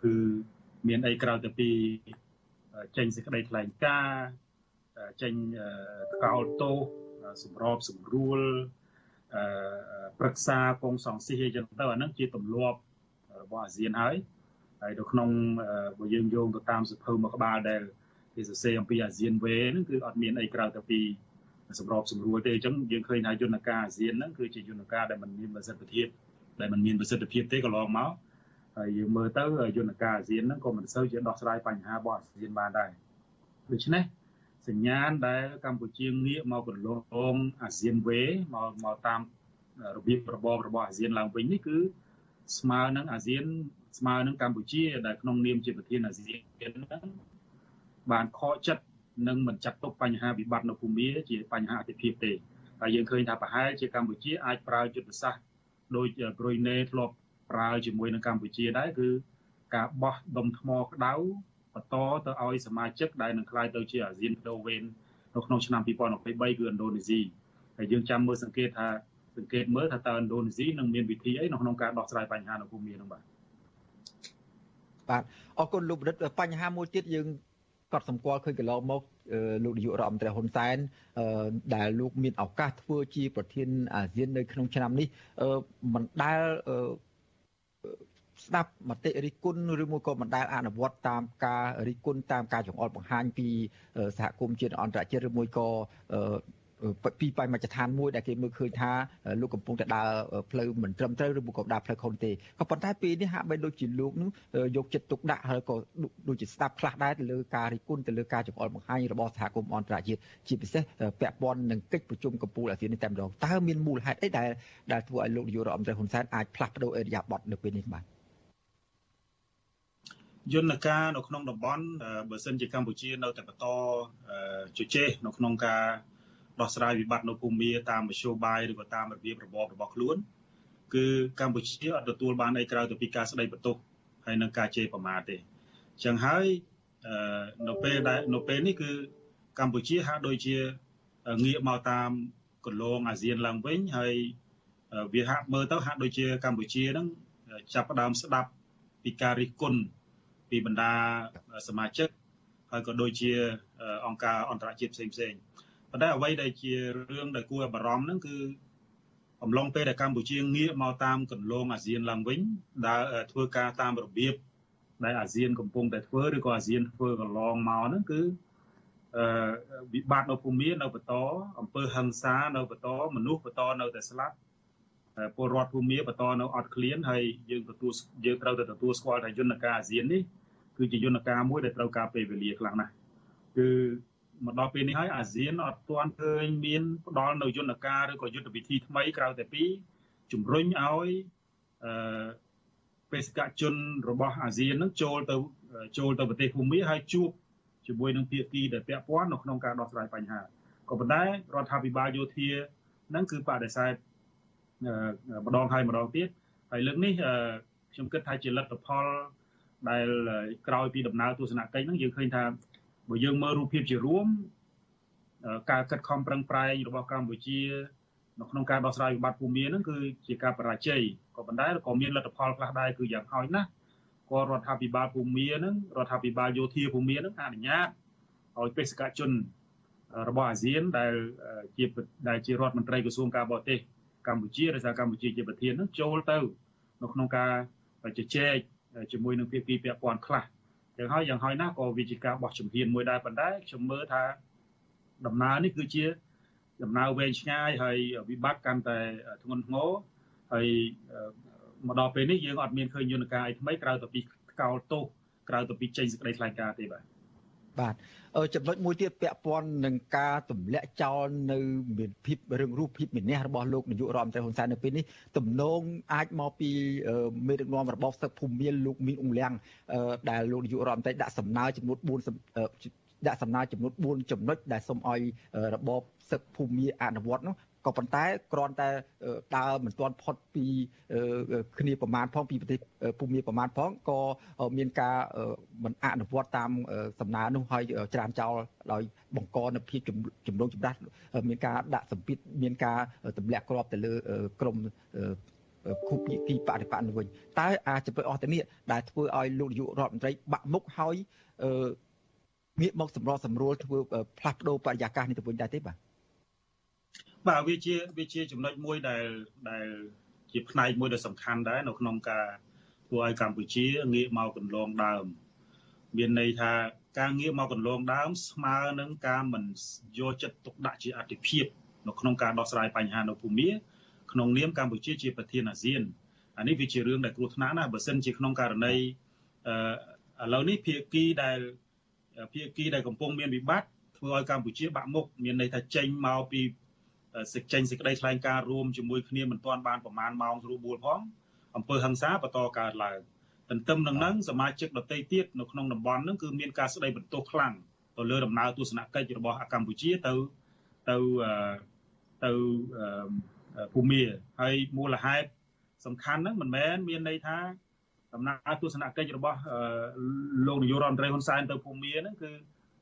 គឺមានអីក្រៅទៅពីចេញសេចក្តីថ្លែងការណ៍ចេញថ្កោលទោសសម្របសម្រួលអឺប្រឹក្សាកងសង្ស៊ីអីចឹងទៅអាហ្នឹងជាទម្លាប់របស់អាស៊ានហើយហើយនៅក្នុងបើយើងយោងទៅតាមសភៅមួយក្បាលដែលគេសរសេរអំពីអាស៊ានវេហ្នឹងគឺអត់មានអីក្រៅទៅពីសម្របសម្រួលទេអញ្ចឹងយើងឃើញថាយន្តការអាស៊ានហ្នឹងគឺជាយន្តការដែលមិនមានប្រសិទ្ធភាពដែលមិនមានប្រសិទ្ធភាពទេកន្លងមក ហើយយើងមើលទៅយន្តការអាស៊ានហ្នឹងក៏មិនសូវជាដោះស្រាយបញ្ហារបស់អាស៊ានបានដែរដូច្នេះសញ្ញាណដែលកម្ពុជាងាកមកកន្លងអាស៊ានវេមកមកតាមរបៀបរបបរបស់អាស៊ានឡើងវិញនេះគឺស្មើនឹងអាស៊ាន ស្មើនឹងកម្ពុជា ដែលក្នុងនាមជាប្រធានអាស៊ានហ្នឹងបានខកចិត្តនិងមិនចាត់ទុកបញ្ហាវិបត្តិនៅភូមាជាបញ្ហាអតិភិបទេហើយយើងឃើញថាប្រហែលជាកម្ពុជាអាចប្រើយុទ្ធសាស្ត្រដោយប្រុយណេធ្លាប់ ប្រើជាមួយនឹងកម្ពុជាដែរគឺការបោះដុំថ្មក្តៅបន្តទៅឲ្យសមាជិកដែលនឹងក្លាយទៅជាអាស៊ានដូវេននៅក្នុងឆ្នាំ2023គឺឥណ្ឌូនេស៊ីហើយយើងចាំមើលសង្កេតថាសង្កេតមើលថាតើឥណ្ឌូនេស៊ីនឹងមានវិធីអីនៅក្នុងការដោះស្រាយបញ្ហានៅភូមិនោះបាទបាទអរគុណលោកបណ្ឌិតបញ្ហាមួយទៀតយើងកត់សម្គាល់ឃើញកន្លងមកលោកនាយករដ្ឋមន្ត្រីហ៊ុនសែនដែលលោកមានឱកាសធ្វើជាប្រធានអាស៊ាននៅក្នុងឆ្នាំនេះមិនដែល ស្ដាប់មតិរិះគន់ឬមួយក៏មិនដែលអនុវត្តតាមការរិះគន់តាមការចង្អុលបង្ហាញពីសហគមន៍ជាតិអន្តរជាតិឬមួយក៏ពីបរិមជ្ឈដ្ឋានមួយដែលគេមើលឃើញថាលោកកំពុងតែដើរផ្លូវមិនត្រឹមត្រូវឬក៏ដើរផ្លូវខុសទេក៏ប៉ុន្តែពេលនេះហាក់បីដូចជាលោកនោះយកចិត្តទុកដាក់ហើយក៏ដូចជាស្ដាប់ខ្លះដែរទៅលើការរិះគន់ទៅលើការចង្អុលបង្ហាញរបស់សហគមន៍អន្តរជាតិជាពិសេសពាក់ព័ន្ធនឹងកិច្ចប្រជុំកំពូលអាស៊ាននេះតែម្ដងតើមានមូលហេតុអីដែលដែលធ្វើឲ្យលោកនាយករដ្ឋមន្ត្រីហ៊ុនសែនអាចផ្លាស់ប្ដូរអេរិយាប័ត្រនៅពេលនេះបាទ យន្តការនៅក្នុងតំបន់បើសិនជាកម្ពុជានៅតែបន្តជជែកនៅក្នុងការដោះស្រាយវិបត្តិនៅភូមិតាមមធ្យោបាយឬក៏តាមរបៀបរបបរបស់ខ្លួនគឺកម្ពុជាអត់ទទួលបានអីក្រៅទៅពីការស្ដីបន្ទោសហើយនឹងការជេរប្រមាថទេអញ្ចឹងហើយនៅពេលដែលនៅពេលនេះគឺកម្ពុជាហាក់ដូចជាងាកមកតាមកន្លងអាស៊ានឡើងវិញហើយវាហាក់មើលទៅហាក់ដូចជាកម្ពុជានឹងចាប់ផ្ដើមស្ដាប់ពីការរិះគន់ ពីបណ្ដាសមាជិកហើយក៏ដូចជាអង្គការអន្តរជាតិផ្សេងផ្សេងប៉ុន្តែអ្វីដែលជារឿងដែលគួរឲ្យបារម្ភហ្នឹងគឺអំឡុងពេលដែលកម្ពុជាងាកមកតាមកន្លងអាស៊ានឡើងវិញដើរធ្វើការតាមរបៀបដែលអាស៊ានកំពុងតែធ្វើឬក៏អាស៊ានធ្វើកន្លងមកហ្នឹងគឺអឺវិបត្តិនៅភូមិនៅបន្តអំពើហិង្សានៅបន្តមនុស្សបន្តនៅតែស្លាប់ពលរដ្ឋភូមិបន្តនៅអត់ឃ្លានហើយយើងទទួលយើងត្រូវតែទទួលស្គាល់ថាយន្តការអាស៊ាននេះ គឺជាយន្តការមួយដែលត្រូវការពេលវេលាខ្លាំងណាស់គឺមកដល់ពេលនេះហើយអាស៊ានអត់ទាន់ឃើញមានផ្ដល់នៅយន្តការឬក៏យុទ្ធវិធីថ្មីក្រៅតែពីជំរុញឲ្យអឺបេសកជនរបស់អាស៊ាននឹងចូលទៅចូលទៅប្រទេសភូមិហើយជួបជាមួយនឹងភាគីដែលពាក់ព័ន្ធនៅក្នុងការដោះស្រាយបញ្ហាក៏ប៉ុន្តែរដ្ឋាភិបាលយោធានឹងគឺបដិសេធម្ដងហើយម្ដងទៀតហើយលើកនេះខ្ញុំគិតថាជាលទ្ធផល ដែលក្រោយពីដំណើរទស្សនកិច្ចហ្នឹងយើងឃើញថាបើយើងមើលរូបភាពជារួមការកាត់ខំប្រឹងប្រែងរបស់កម្ពុជានៅក្នុងការដោះស្រាយវិបត្តិភូមិហ្នឹងគឺជាការបរាជ័យក៏ប៉ុន្តែក៏មានលទ្ធផលខ្លះដែរគឺយ៉ាងហោចណាស់ក៏រដ្ឋាភិបាលភូមិហ្នឹងរដ្ឋាភិបាលយោធាភូមិហ្នឹងអនុញ្ញាតឲ្យបេសកជនរបស់អាស៊ានដែលជាដែលជារដ្ឋមន្ត្រីក្រសួងការបរទេសកម្ពុជាដោយសារកម្ពុជាជាប្រធាននឹងចូលទៅនៅក្នុងការជជែក ជាមួយនឹងភាគីពាក់ព័ន្ធខ្លះយ៉ាងហើយយ៉ាងហើយណាក៏វាជាការបោះជំហានមួយដែរប៉ុន្តែខ្ញុំមើលថាដំណើរនេះគឺជា ដំណើរវែងឆ្ងាយហើយវិបត្តិកាន់តែធ្ងន់ធ្ងរហើយមកដល់ពេលនេះយើងអត់មានឃើញយន្តការអីថ្មីក្រៅតែពីកោលទោសក្រៅតែពីចេញសេចក្តីថ្លែងការណ៍ទេបាទ បាទចំណុចមួយទៀតពាក់ព័ន្ធនឹងការទម្លាក់ចោលនៅមានភាពរឿងរូបភាពមានះរបស់លោកនាយករដ្ឋមន្ត្រីហ៊ុនសែននៅពេលនេះទំនងអាចមកពីមេដឹកនាំរបបសឹកភូមិមានលោកមីងអ៊ុំលៀងដែលលោកនាយករដ្ឋមន្ត្រីដាក់សំណើចំនួន4ដាក់សំណើចំនួន4ចំណុចដែលសូមឲ្យរបបសឹកភូមិអនុវត្តនោះ ក៏ប៉ុន្តែគ្រាន់តែដើរមិនទាន់ផុតពីគ្នាប្រមាណផងពីប្រទេសភូមិប្រមាណផងក៏មានការមិនអនុវត្តតាមសំណើនោះហើយច្រានចោលដោយបង្កនៅភាពចំនួនចម្រាស់មានការដាក់សម្ពាធមានការទម្លាក់គ្រាប់ទៅលើក្រមគូភាគីបដិបត្តិវិញតើអាចទៅអស់ទៅនេះដែលធ្វើឲ្យលោកនាយករដ្ឋមន្ត្រីបាក់មុខហើយងាកមកសម្របសម្រួលធ្វើផ្លាស់ប្ដូរបរិយាកាសនេះទៅវិញដែរទេបាទ បាទវាជាវាជាចំណុចមួយដែលដែលជាផ្នែកមួយដ៏សំខាន់ដែរនៅក្នុងការធ្វើឲ្យកម្ពុជាងាកមកកន្លងដើមមានន័យថាការងាកមកកន្លងដើមស្មើនឹងការមិនយកចិត្តទុកដាក់ជាអតិភិបនៅក្នុងការដោះស្រាយបញ្ហានៅភូមាក្នុងនាមកម្ពុជាជាប្រធានអាស៊ានអានេះវាជារឿងដែលគ្រោះថ្នាក់ណាស់បើសិនជាក្នុងករណីអឺឥឡូវនេះភាគីដែលភាគីដែលកំពុងមានវិបត្តិធ្វើឲ្យកម្ពុជាបាក់មុខមានន័យថាចេញមកពី សេចចេញសេចក្តីថ្លែងការណ៍រួមជាមួយគ្នាមិនទាន់បានប្រមាណម៉ោងស្រួលបួលផងអំពើហិង្សាបន្តកើតឡើងទន្ទឹមនឹងហ្នឹងសមាជិកដទៃទៀតនៅក្នុងតំបន់ហ្នឹងគឺមានការស្ដីបន្ទោសខ្លាំងទៅលើដំណើរទស្សនកិច្ចរបស់កម្ពុជាទៅទៅទៅភូមាហើយមូលហេតុសំខាន់ហ្នឹងមិនមែនមានន័យថាដំណើរទស្សនកិច្ចរបស់លោកនាយករដ្ឋមន្ត្រីហ៊ុនសែនទៅភូមាហ្នឹងគឺ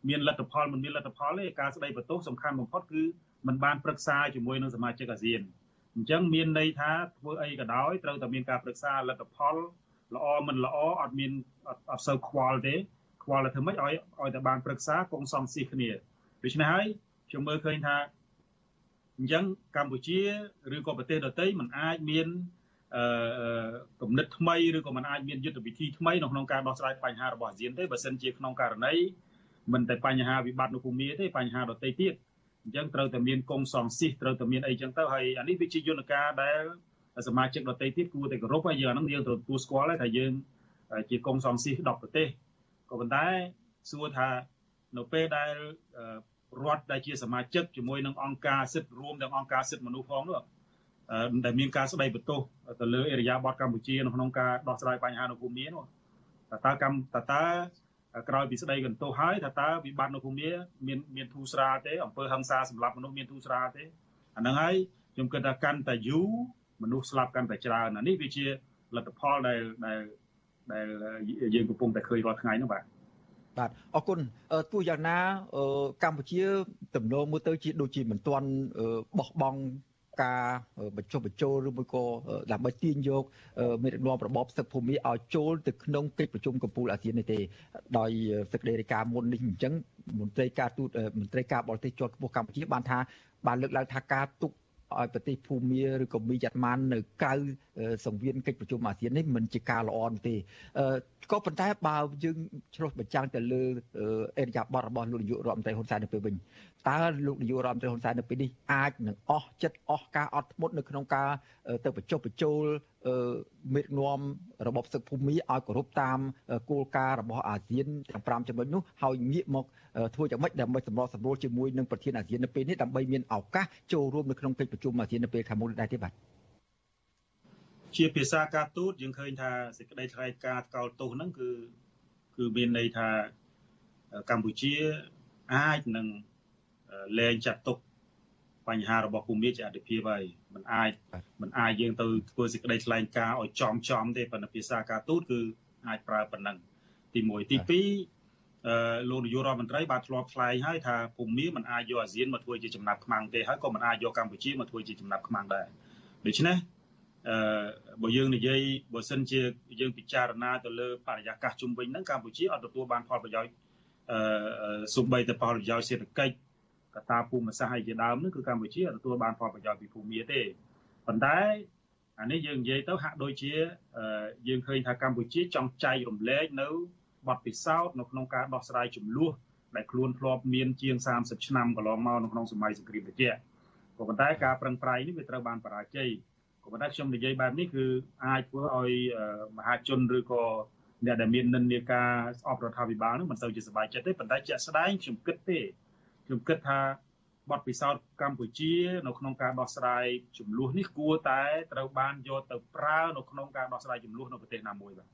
មានលទ្ធផលមិនមានលទ្ធផលទេការស្ដីបន្ទោសសំខាន់បំផុតគឺ มันបានប្រឹក្សាជាមួយនឹងសមាជិកអាស៊ានអញ្ចឹងមានន័យថាធ្វើអីក៏ដោយត្រូវតែមានការប្រឹក្សាលទ្ធផលល្អមិនល្អអត់មានអត់សូវខ្វល់ទេខ្វល់តែធ្វើម៉េចឲ្យឲ្យតែបានប្រឹក្សាគង់សំស៊ីគ្នាដូច្នេះហើយខ្ញុំមើលឃើញថាអញ្ចឹងកម្ពុជាឬក៏ប្រទេសដទៃมันអាចមានអឺគំនិតថ្មីឬក៏มันអាចមានយុទ្ធវិធីថ្មីនៅក្នុងការដោះស្រាយបញ្ហារបស់អាស៊ានទេបើសិនជាក្នុងករណីមិនតែបញ្ហាវិបត្តិនៅភូមិទេបញ្ហាដទៃទៀត អញ្ចឹងត្រូវតែមានកងសងស៊ីសត្រូវតែមានអីចឹងទៅហើយអានេះវាជាយន្តការដែលសមាជិកដទៃទៀតគួរតែគោរពហើយយើងអាហ្នឹងយើងត្រូវទទួលស្គាល់ហើយថាយើង ជាកងសងស៊ីស10ប្រទេសក៏ប៉ុន្តែសួរថានៅពេលដែលរដ្ឋដែលជាសមាជិកជាមួយនឹងអង្គការសិទ្ធិរួមទាំងអង្គការសិទ្ធិមនុស្សផងនោះដែលមានការស្ដីបន្ទោសទៅលើអរិយាប័ត្រកម្ពុជានៅក្នុងការដោះស្រាយបញ្ហានៅភូមិនោះតើតើកម្មតើតើ ក្រោយពីស្ដីបន្ទោសហើយថាតើវិបត្តិនៅភូមិមានមានធូរស្រាលទេអំពើហិង្សាសម្រាប់មនុស្សមានធូរស្រាលទេអាហ្នឹងហើយខ្ញុំគិតថាកាន់តែយូរមនុស្សស្លាប់កាន់តែច្រើនអានេះវាជាលទ្ធផលដែលដែលដែលយើងកំពុងតែឃើញរាល់ថ្ងៃនោះបាទបាទអរគុណទោះយ៉ាងណាកម្ពុជាទំនងមើលទៅជាដូចជាមិនទាន់បោះបង់ ការបញ្ចុះបញ្ចូលឬមួយក៏ដើម្បីទាញយកមេដឹកនាំរបបសឹកភូមិឲ្យចូលទៅក្នុងកិច្ចប្រជុំកំពូលអាស៊ាននេះទេដោយសេចក្តីរាយការណ៍មុននេះអញ្ចឹងមន្ត្រីការទូតមន្ត្រីការបរទេសជាន់ខ្ពស់កម្ពុជាបានថាបានលើកឡើងថាការទុកឲ្យប្រទេសភូមាឬក៏មីយ៉ាន់ម៉ានៅក្រៅសង្វៀនកិច្ចប្រជុំអាស៊ាននេះមិនជាការល្អនោះទេក៏ប៉ុន្តែបើយើងឆ្លុះបញ្ចាំងទៅលើអេរយាប័តរបស់លោកនាយករដ្ឋមន្ត្រីហ៊ុនសែននៅពេលវិញតើលោកនាយករដ្ឋមន្ត្រីហ៊ុនសែននៅពេលនេះអាចនឹងអស់ចិត្តអស់ការអត់ធ្មត់នៅក្នុងការទៅបញ្ចុះបញ្ចូលមេដឹកនាំរបបសឹកភូមិឲ្យគោរពតាមគោលការណ៍របស់អាស៊ានទាំង5ចំណុចនោះហើយងាកមកធ្វើយ៉ាងម៉េចដើម្បីសម្របសម្រួលជាមួយនឹងប្រធានអាស៊ាននៅពេលនេះដើម្បីមានឱកាសចូលរួមនៅក្នុងកិច្ចប្រជុំអាស៊ាននៅពេលខាងមុខនេះដែរទេបាទ ជាភាសាការទូតយើងឃើញថាសេចក្តីថ្លែងការណ៍កោតទោសហ្នឹងគឺគឺមានន័យថាកម្ពុជាអាចនឹងលែងចាត់ទុកបញ្ហារបស់ភូមិជាអធិភាពហើយมันអាចมันអាចយើងទៅធ្វើសេចក្តីថ្លែងការណ៍ឲ្យចំចំទេប៉ុន្តែភាសាការទូតគឺអាចប្រើប៉ុណ្ណឹងទី1ទី2អឺលោកនាយករដ្ឋមន្ត្រីបានធ្លាប់ថ្លែងហើយថាភូមិមិនអាចយកអាស៊ានមកធ្វើជាចំណាប់ខ្មាំងទេហើយក៏មិនអាចយកកម្ពុជាមកធ្វើជាចំណាប់ខ្មាំងដែរដូច្នេះ អឺបើយើងនិយាយបើសិនជាយើងពិចារណាទៅលើបរិយាកាសជុំវិញហ្នឹងកម្ពុជាអត់ទទួលបានផលប្រយោជន៍អឺសូម្បីតែផលប្រយោជន៍សេដ្ឋកិច្ចកត្តាភូមិសាស្ត្រឲ្យជាដើមនោះគឺកម្ពុជាអត់ទទួលបានផលប្រយោជន៍ពីភូមិទេប៉ុន្តែអានេះយើងនិយាយទៅហាក់ដូចជាយើងឃើញថាកម្ពុជាចង់ចែករំលែកនៅបទពិសោធន៍នៅក្នុងការដោះស្រាយចំនួនដែលខ្លួនធ្លាប់មានជាង30ឆ្នាំកន្លងមកនៅក្នុងសម័យសង្គ្រាមត្រជាក់ក៏ប៉ុន្តែការប្រឹងប្រែងនេះវាត្រូវបានបរាជ័យ ក៏ប៉ុន្តែខ្ញុំនិយាយបែបនេះគឺអាចធ្វើឲ្យមហាជនឬក៏អ្នកដែលមាននិន្នាការស្អប់រដ្ឋាភិបាលនោះមិនសូវជាសប្បាយចិត្តទេប៉ុន្តែជាក់ស្ដែងខ្ញុំគិតទេខ្ញុំគិតថាបទពិសោធន៍កម្ពុជា នៅក្នុងការដោះស្រាយចំនួននេះគួរតែត្រូវបានយកទៅប្រើនៅក្នុងការដោះស្រាយចំនួននៅប្រទេសណាមួយបាទ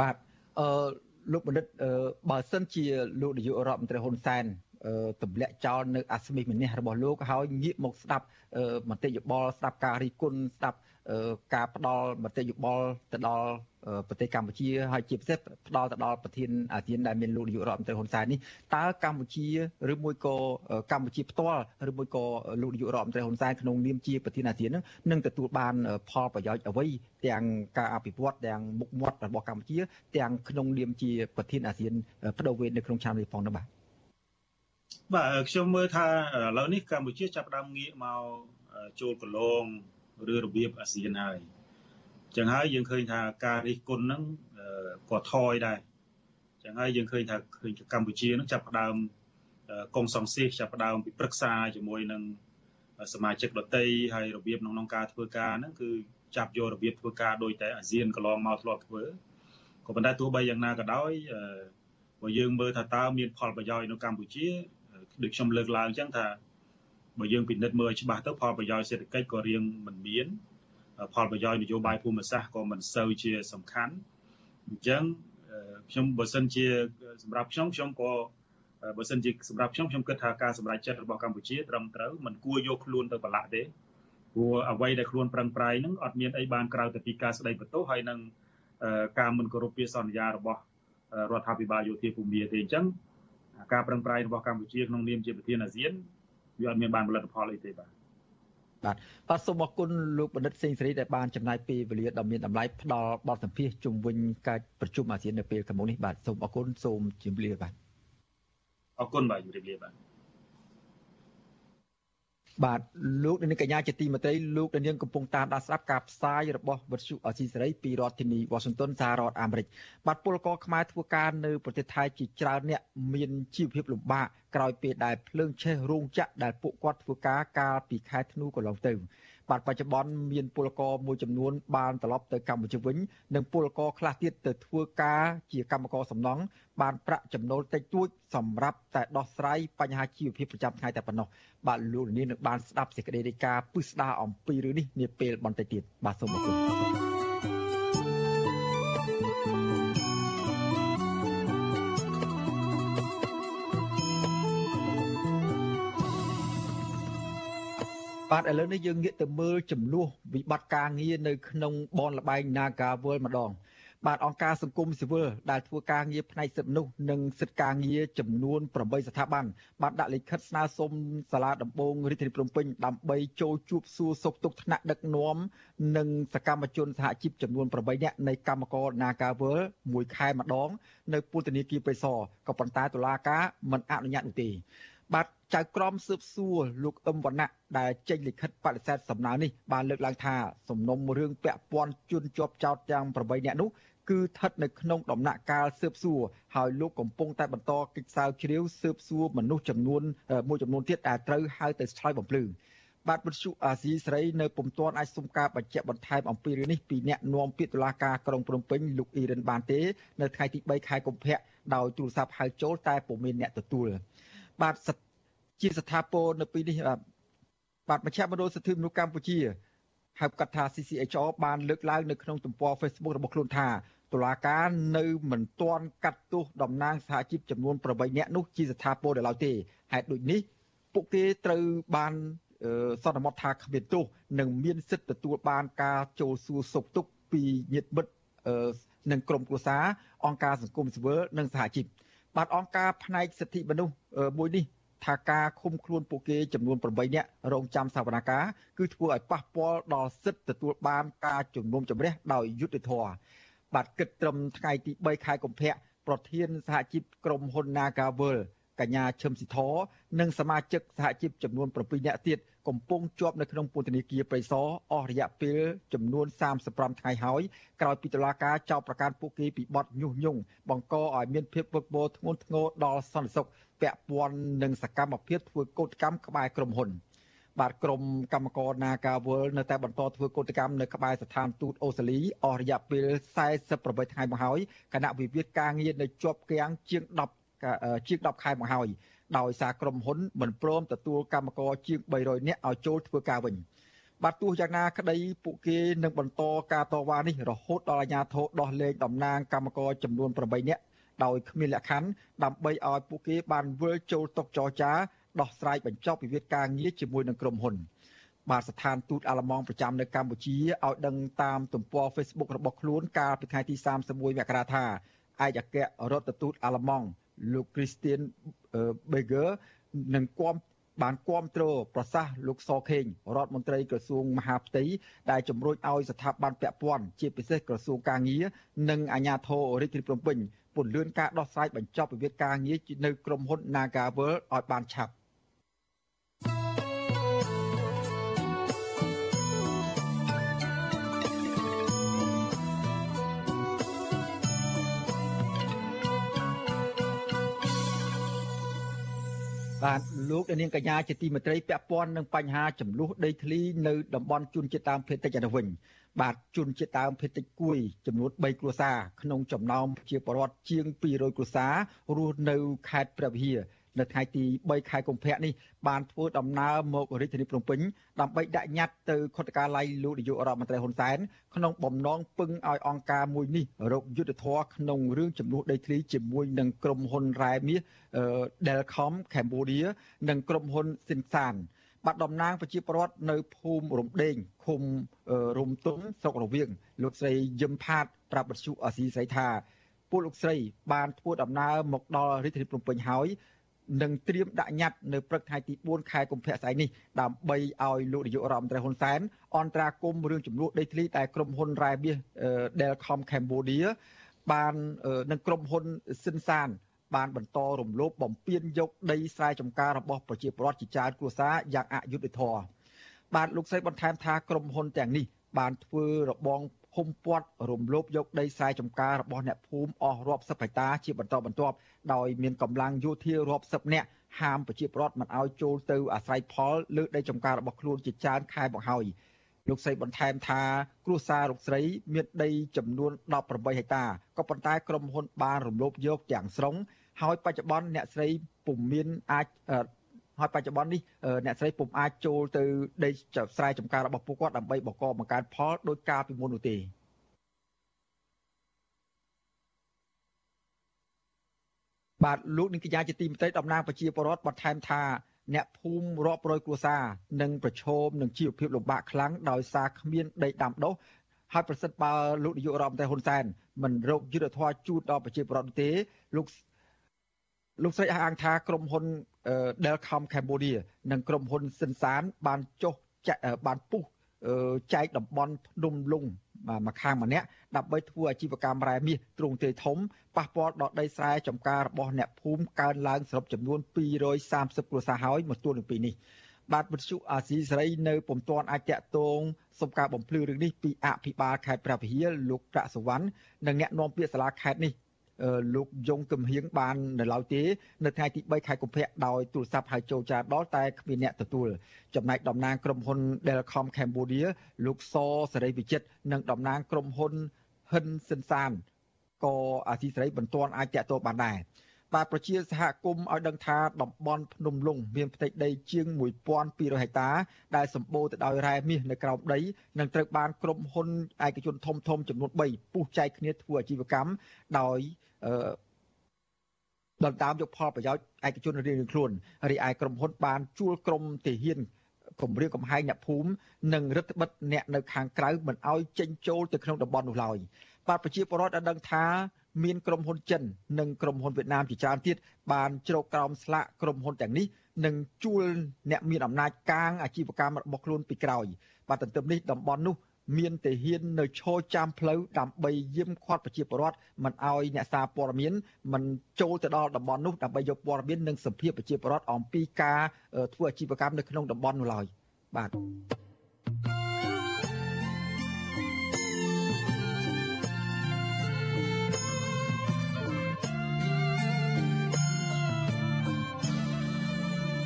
បាទអឺលោកបណ្ឌិតបើសិនជាលោកនាយករដ្ឋមន្ត្រីហ៊ុនសែន ទម្លាក់ចោលនៅអាស្មិសម្នេះរបស់លោកហើយងាកមកស្ដាប់មតិយោបល់ស្ដាប់ការរិះគន់ស្ដាប់ការផ្ដល់មតិយោបល់ទៅដល់ប្រទេសកម្ពុជាហើយជាពិសេសផ្ដល់ទៅដល់ប្រធានអាស៊ានដែលមានលោកនាយករដ្ឋមន្ត្រីហ៊ុនសែននេះតើកម្ពុជាឬមួយក៏កម្ពុជាផ្ទាល់ឬមួយក៏លោកនាយករដ្ឋមន្ត្រីហ៊ុនសែនក្នុងនាមជាប្រធានអាស៊ាននឹងទទួលបានផលប្រយោជន៍អ្វីទាំងការអភិវឌ្ឍទាំងមុខមាត់របស់កម្ពុជាទាំងក្នុងនាមជាប្រធានអាស៊ានបដូវវេននៅក្នុងឆ្នាំនេះផងនោះបាទ បាទខ្ញុំមើលថាឥឡូវនេះកម្ពុជាចាប់ផ្ដើមងាកមកចូលកន្លងឬរបៀបអាស៊ានហើយចឹងហើយយើងឃើញថាការរិះគន់ហ្នឹងក៏ថយដែរចឹងហើយយើងឃើញថាឃើញកម្ពុជានឹងចាប់ផ្ដើមកុងសង្ស៊ីចាប់ផ្ដើមពិព្រឹក្សាជាមួយនឹងសមាជិកដតីហើយរបៀបក្នុងការធ្វើការហ្នឹងគឺចាប់យករបៀបធ្វើការដោយតែអាស៊ានកន្លងមកធ្លាប់ធ្វើក៏ប៉ុន្តែទោះបីយ៉ាងណាក៏ដោយបើយើងមើលថាតើមានផលប្រយោជន៍នៅកម្ពុជា ដូចខ្ញុំលើកឡើងអញ្ចឹងថាបើយើងពិនិត្យមើលឲ្យច្បាស់ទៅផលប្រយោជន៍សេដ្ឋកិច្ចក៏រៀងមិនមានផលប្រយោជន៍នយោបាយភូមិសាស្ត្រក៏មិនសូវជាសំខាន់អញ្ចឹងខ្ញុំបើសិនជាសម្រាប់ខ្ញុំខ្ញុំក៏បើសិនជាសម្រាប់ខ្ញុំខ្ញុំគិតថាការសម្រេចចិត្តរបស់កម្ពុជាត្រឹមត្រូវមិនគួរយកខ្លួនទៅប្រឡាក់ទេព្រោះអ្វីដែលខ្លួនប្រឹងប្រែងហ្នឹងអត់មានអីបានក្រៅតែពីការស្ដីបន្ទោសហើយនឹងការមិនគោរពពាក្យសន្យារបស់រដ្ឋាភិបាលយោធាភូមិទេអញ្ចឹង ការប្រឹងប្រែងរបស់កម្ពុជាក្នុងនាមជាប្រធានអាស៊ានវាអត់មានបានផលិតផលអីទេបាទបាទបាទសូមអរគុណលោកបណ្ឌិតសេងសេរីដែលបានចំណាយពេលវេលាដ៏មានតម្លៃផ្ដល់បទសម្ភាសន៍ជុំវិញការប្រជុំអាស៊ាននៅពេលខាងមុខនេះបាទសូមអរគុណសូមជម្រាបបាទអរគុណបាទជម្រាបលាបាទ បាទលោកនាងកញ្ញាជាទីមេត្រីលោកនាងកំពុងតាមដានស្ដាប់ការផ្សាយរបស់វិទ្យុអស៊ីសេរីពីរដ្ឋធានីវ៉ាស៊ីនតោនសហរដ្ឋអាមេរិកបាទពលករខ្មែរធ្វើការនៅប្រទេសថៃជាច្រើនអ្នកមានជីវភាពលំបាកក្រោយពេលដែលភ្លើងឆេះរោងចក្រដែលពួកគាត់ធ្វើការកាលពីខែធ្នូកន្លងទៅ បាទបច្ចុប្បន្នមានពលករមួយចំនួនបានត្រឡប់ទៅកម្ពុជាវិញនិងពលករខ្លះទៀតទៅធ្វើការជាកម្មករសំណង់បានប្រាក់ចំណូលតិចតួចសម្រាប់តែដោះស្រាយបញ្ហាជីវភាពប្រចាំថ្ងៃតែប៉ុណ្ណោះបាទលោកលាននឹងបានស្ដាប់សេចក្តីរាយការណ៍ពិស្ដារអំពីរឿងនេះនាពេលបន្តិចទៀតបាទសូមអរគុណ បាទឥឡូវនេះយើងងាកទៅមើលចំនួនវិបត្តិការងារនៅក្នុងបនលបែង Naga World ម្ដងបាទអង្គការសង្គមស៊ីវិលដែលធ្វើការងារផ្នែកសិទ្ធិមនុស្សនិងសិទ្ធិការងារចំនួន8ស្ថាប័នបានដាក់លិខិតស្នើសុំសាលាដំបងរាជធានីភ្នំពេញដើម្បីចូលជួបសួរសុខទុក្ខថ្នាក់ដឹកនាំនិងសកម្មជនសហជីពចំនួន8នាក់នៃកម្មករ Naga World មួយខែម្ដង នៅពន្ធនាគារព្រៃសរក៏ប៉ុន្តែតុលាការមិនអនុញ្ញាតនោះទេបាទ ចៅក្រមស៊ើបសួរលោកអឹមវណ្ណៈដែលចេញលិខិតបដិសេធសំណើនេះបានលើកឡើងថាសំណុំរឿងពាក់ព័ន្ធជនជាប់ចោតទាំង8នាក់នោះគឺស្ថិតនៅក្នុងដំណាក់កាលស៊ើបសួរហើយលោកកំពុងតែបន្តកិច្ចស្រាវជ្រាវស៊ើបសួរមនុស្សចំនួនមួយចំនួនទៀតដែលត្រូវហៅទៅឆ្លើយបំភ្លឺបាទវិទ្យុអាស៊ីសេរីនៅពុំទាន់អាចសុំការបញ្ជាក់បន្ថែមអំពីរឿងនេះពីអ្នកនាំពាក្យតុលាការក្រុងភ្នំពេញលោកអ៊ីរិនបានទេនៅថ្ងៃទី3ខែកុម្ភៈដោយទូរស័ព្ទហៅចូលតែពុំមានអ្នកទទួលបាទ ជាស្ថាពរនៅពីនេះបាទបាទមជ្ឈមណ្ឌលសិទ្ធិមនុស្សកម្ពុជាហៅកាត់ថា CCHR បានលើកឡើងនៅក្នុងទំព័រ Facebook របស់ខ្លួនថាតុលាការនៅមិនទាន់កាត់ទោសតំណាងសហជីពចំនួន8នាក់នោះជាស្ថាពរដល់ឡើយទេហេតុដូចនេះពួកគេត្រូវបានសន្មត់ថាគ្មានទោសនិងមានសិទ្ធិទទួលបានការចូលសួរសុខទុក្ខពីញាតិមិត្តនិងក្រុមគ្រួសារអង្គការសង្គមស៊ីវិលនិងសហជីពបាទអង្គការផ្នែកសិទ្ធិមនុស្សមួយនេះ ថាការឃុំខ្លួនពួកគេចំនួន8នាក់រងចាំសវនកម្មគឺធ្វើឲ្យប៉ះពាល់ដល់សិទ្ធិទទួលបានការជំនុំជម្រះដោយយុត្តិធម៌បាទគិតត្រឹមថ្ងៃទី3ខែកុម្ភៈប្រធានសហជីពក្រុមហ៊ុន Nagavel កញ្ញាឈឹមស៊ីធនិងសមាជិកសហជីពចំនួន7នាក់ទៀតកំពុងជាប់នៅក្នុងពន្ធនាគារព្រៃសរអស់រយៈពេលចំនួន35ថ្ងៃហើយក្រោយពីតុលាការចោទប្រកាន់ពួកគេពីបទញុះញង់បង្កឲ្យមានភាពវឹកវរធ្ងន់ធ្ងរដល់សន្តិសុខ ពាក់ព័ន្ធនឹងសកម្មភាពធ្វើកោតកម្មក្បែរក្រុមហ៊ុនបាទក្រុមកម្មករ Naga World នៅតែបន្តធ្វើកោតកម្មនៅក្បែរស្ថានទូតអូស្ត្រាលីអស់រយៈពេល48ថ្ងៃមកហើយគណៈវិវាទការងារនៅជាប់គាំងជាង10ជាង10ខែមកហើយដោយសារក្រុមហ៊ុនមិនព្រមទទួលកម្មករជាង300នាក់ឲ្យចូលធ្វើការវិញបាទទោះយ៉ាងណាក្តីពួកគេនឹងបន្តការតវ៉ានេះរហូតដល់អាជ្ញាធរដោះលែងតំណាងកម្មករចំនួន8នាក់ ដោយគ្មានលក្ខខណ្ឌដើម្បីឲ្យពួកគេបានវិលចូលតុចរចាដោះស្រាយបញ្ចប់វិវាទការងារជាមួយនឹងក្រុមហ៊ុនបាទស្ថានទូតអាល្លឺម៉ង់ប្រចាំនៅកម្ពុជាឲ្យដឹងតាមទំព័រ Facebook របស់ខ្លួនកាលពីថ្ងៃទី31មករាថាឯកអគ្គរដ្ឋទូតអាល្លឺម៉ង់លោក Christian Berger នឹងគាំបានគ្រប់គ្រងប្រសាសន៍លោកសខេងរដ្ឋមន្ត្រីក្រសួងមហាផ្ទៃដែលជំរុញឲ្យស្ថាប័នពាក់ព័ន្ធជាពិសេសក្រសួងកាងារនិងអាជ្ញាធររាជធានីភ្នំពេញ ពន្យាការដោះស្រាយបញ្ចប់វិវាទការងារនៅក្រុមហ៊ុន Nagavel ឲ្យបានឆាប់ បាទលោកនាងកញ្ញាជាទីមេត្រីពាក់ព័ន្ធនឹងបញ្ហាចំនួនដីធ្លីនៅតំបន់ជួនជាតិដើមភេតិចអនុវិញបាទជួនជាតិដើមភេតិចគួយចំនួន3គ្រួសារក្នុងចំណោមជាបរដ្ឋជាង200គ្រួសាររស់នៅខេត្តព្រះវិហារ នៅថ្ងៃទី3ខែកុម្ភៈនេះបានធ្វើដំណើរមករាជធានីភ្នំពេញដើម្បីដាក់ញត្តិទៅខុទ្ទកាល័យលោកនាយករដ្ឋមន្ត្រីហ៊ុនសែនក្នុងបំណងពឹងឲ្យអង្គការមួយនេះរកយុទ្ធធរក្នុងរឿងចំនួនដីធ្លីជាមួយនឹងក្រុមហ៊ុនរ៉ែមាស Delcom Cambodia និងក្រុមហ៊ុន Sinsan បាត់តំណាងប្រជាពលរដ្ឋនៅភូមិរំដេងឃុំរំទុំស្រុករវៀងលោកស្រីយឹមផាតប្រាប់បទសុអសីស្រីថា ពួកលោកស្រីបានធ្វើដំណើរមកដល់រាជធានីភ្នំពេញហើយ នឹងត្រៀមដាក់ញត្តិនៅព្រឹកថ្ងៃទី4ខែកុម្ភៈស្អែកនេះដើម្បីឲ្យលោកនាយករដ្ឋមន្ត្រីហ៊ុនសែនអន្តរាគមរឿងចំនួនដីធ្លីតែក្រុមហ៊ុនរ៉ែមាស Delcom Cambodia បាននឹងក្រុមហ៊ុនសិនសានបានបន្តរំលោភបំពានយកដីស្រែចម្ការរបស់ប្រជាពលរដ្ឋជាច្រើនគ្រួសារយ៉ាងអយុត្តិធម៌បាទលោកស្រីបន្ថែមថាក្រុមហ៊ុនទាំងនេះបានធ្វើរបង ហុំព័ទ្ធរំលោភយកដីស្រែចម្ការរបស់អ្នកភូមិអស់រាប់សិបហិកតាជាបន្តបន្ទាប់ដោយមានកម្លាំងយោធារាប់សិបនាក់ហាមប្រជាពលរដ្ឋមិនឲ្យចូលទៅអាស្រ័យផលលើដីចម្ការរបស់ខ្លួនជាច្រើនខែមកហើយលោកស្រីបន្ថែមថាគ្រួសារលោកស្រីមានដីចំនួន18ហិកតាក៏ប៉ុន្តែក្រុមហ៊ុនបានរំលោភយកទាំងស្រុងហើយបច្ចុប្បន្នអ្នកស្រីពុំមានអាច ហើយបច្ចុប្បន្ននេះអ្នកស្រីពុំអាចចូលទៅដីស្រែចម្ការរបស់ពួកគាត់ដើម្បីបកកបង្កើនផលដោយការពីមុននោះទេបាទលោកនាងកញ្ញាជាទីមេត្រីតំណាងប្រជាពលរដ្ឋបន្ថែមថាអ្នកភូមិរាប់រយគ្រួសារនឹងប្រឈមនឹងជីវភាពលំបាកខ្លាំងដោយសារគ្មានដីដាំដុះហើយប្រសិទ្ធបើលោកនាយករដ្ឋមន្ត្រីហ៊ុនសែនមិនរកយុទ្ធធម៌ជូនដល់ប្រជាពលរដ្ឋទេលោក លោកស្រីអះអាងថាក្រុមហ៊ុន Delcom Cambodia និងក្រុមហ៊ុនសិនសាន បានចុះបានពុះចែកតំបន់ភ្នំលុងមួយខាងម្នាក់ដើម្បីធ្វើអាជីវកម្មរ៉ែមាសទ្រង់ទ្រាយធំប៉ះពាល់ដល់ដីស្រែចម្ការរបស់អ្នកភូមិកើនឡើងសរុបចំនួន230គ្រួសារហើយមកទល់នឹងពេលនេះបាទវិទ្យុអាស៊ីសេរីនៅពុំទាន់អាចតាក់ទងសុំការបំភ្លឺរឿងនេះពីអភិបាលខេត្តព្រះវិហារលោកប្រាក់សវណ្ណនិងអ្នកនាំពាក្យសាលាខេត្តនេះ លោកយងកំហៀងបាននៅឡើយទេនៅថ្ងៃទី3ខែកុម្ភៈដោយទូរស័ព្ទហៅចូលចាដល់តែគ្មានអ្នកទទួលចំណែកតំណាងក្រុមហ៊ុន Delcom Cambodia លោកសសេរីវិចិត្រនិងតំណាងក្រុមហ៊ុនហិនសិនសានក៏អាស៊ីសេរីមិនទាន់អាចតាក់ទងបានដែរបាទប្រជាសហគមន៍ឲ្យដឹងថាតំបន់ភ្នំលុងមានផ្ទៃដីជាង1200ហិកតា ដែលសម្បូរទៅដោយរ៉ែមាសនៅក្រោមដីនិងត្រូវបានក្រុមហ៊ុនឯកជនធំធំចំនួន3ពុះចែកគ្នាធ្វើអាជីវកម្មដោយ ដណ្ដើមយកផលប្រយោជន៍ឯកជនរៀងៗខ្លួនរីឯក្រុមហ៊ុនបានជួលក្រុមទាហានគម្រាមកំហែងអ្នកភូមិនិងរដ្ឋបិទអ្នកនៅខាងក្រៅមិនឲ្យចេញចូលទៅក្នុងតំបន់នោះឡើយបាទប្រជាពលរដ្ឋបានដឹងថាមានក្រុមហ៊ុនចិននិងក្រុមហ៊ុនវៀតណាមជាច្រើនទៀតបានជ្រកក្រោមស្លាកក្រុមហ៊ុនទាំងនេះនិងជួលអ្នកមានអំណាចកាងអាជីវកម្មរបស់ខ្លួនពីក្រោយបាទទន្ទឹមនេះតំបន់នោះ មានទាហាននៅឈរចាំផ្លូវដើម្បីយាមឃាត់ប្រជាពលរដ្ឋមិនឲ្យអ្នកសារព័ត៌មានមិនចូលទៅដល់តំបន់នោះដើម្បីយកព័ត៌មាននិងសម្ភារប្រជាពលរដ្ឋអំពីការធ្វើអាជីវកម្មនៅក្នុងតំបន់នោះឡើយបាទ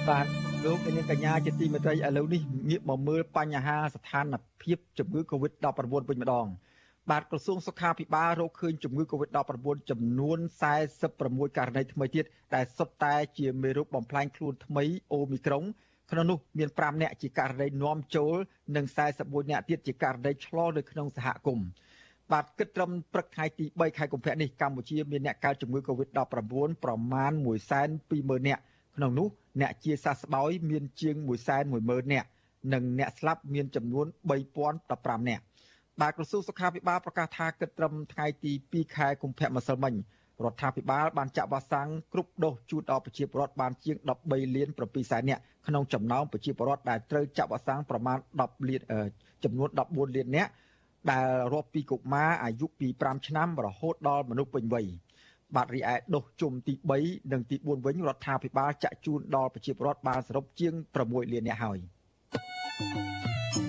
បាទលោកនាងកញ្ញាជាទីមេត្រីឥឡូវនេះងាកមកមើលបញ្ហាស្ថានភាព ជំងឺ Covid-19 វិញម្ដងបាទក្រសួងសុខាភិបាលរកឃើញជំងឺ Covid-19 ចំនួន46ករណីថ្មីទៀតដែលសុទ្ធតែជាមេរោគបំផ្លាញខ្លួនថ្មីអូមីក្រុងក្នុងនោះមាន5នាក់ជាករណីនាំចូលនិង41នាក់ទៀតជាករណីឆ្លងនៅក្នុងសហគមន៍បាទគិតត្រឹមព្រឹកថ្ងៃទី3ខែកុម្ភៈនេះកម្ពុជាមានអ្នកកើតជំងឺ Covid-19 ប្រមាណ120,000នាក់ក្នុងនោះអ្នកជាសះស្បើយមានជាង110,000នាក់ និងអ្នកស្លាប់មានចំនួន3015នាក់បាទក្រសួងសុខាភិបាលប្រកាសថាគិតត្រឹមថ្ងៃទី2ខែកុម្ភៈម្សិលមិញរដ្ឋាភិបាលបានចាក់វ៉ាក់សាំងគ្រប់ដូសជូនដល់ប្រជាពលរដ្ឋបានជាង13លាន7សែននាក់ក្នុងចំណោមប្រជាពលរដ្ឋដែលត្រូវចាក់វ៉ាក់សាំងប្រមាណ10លានចំនួន14លាននាក់ដែលរាប់ពីកុមារអាយុពី5ឆ្នាំរហូតដល់មនុស្សពេញវ័យបាទរីឯដុសជុំទី3និងទី4វិញរដ្ឋាភិបាលចាក់ជូនដល់ប្រជាពលរដ្ឋបានសរុបជាង6លាននាក់ហើយ។ Thank you.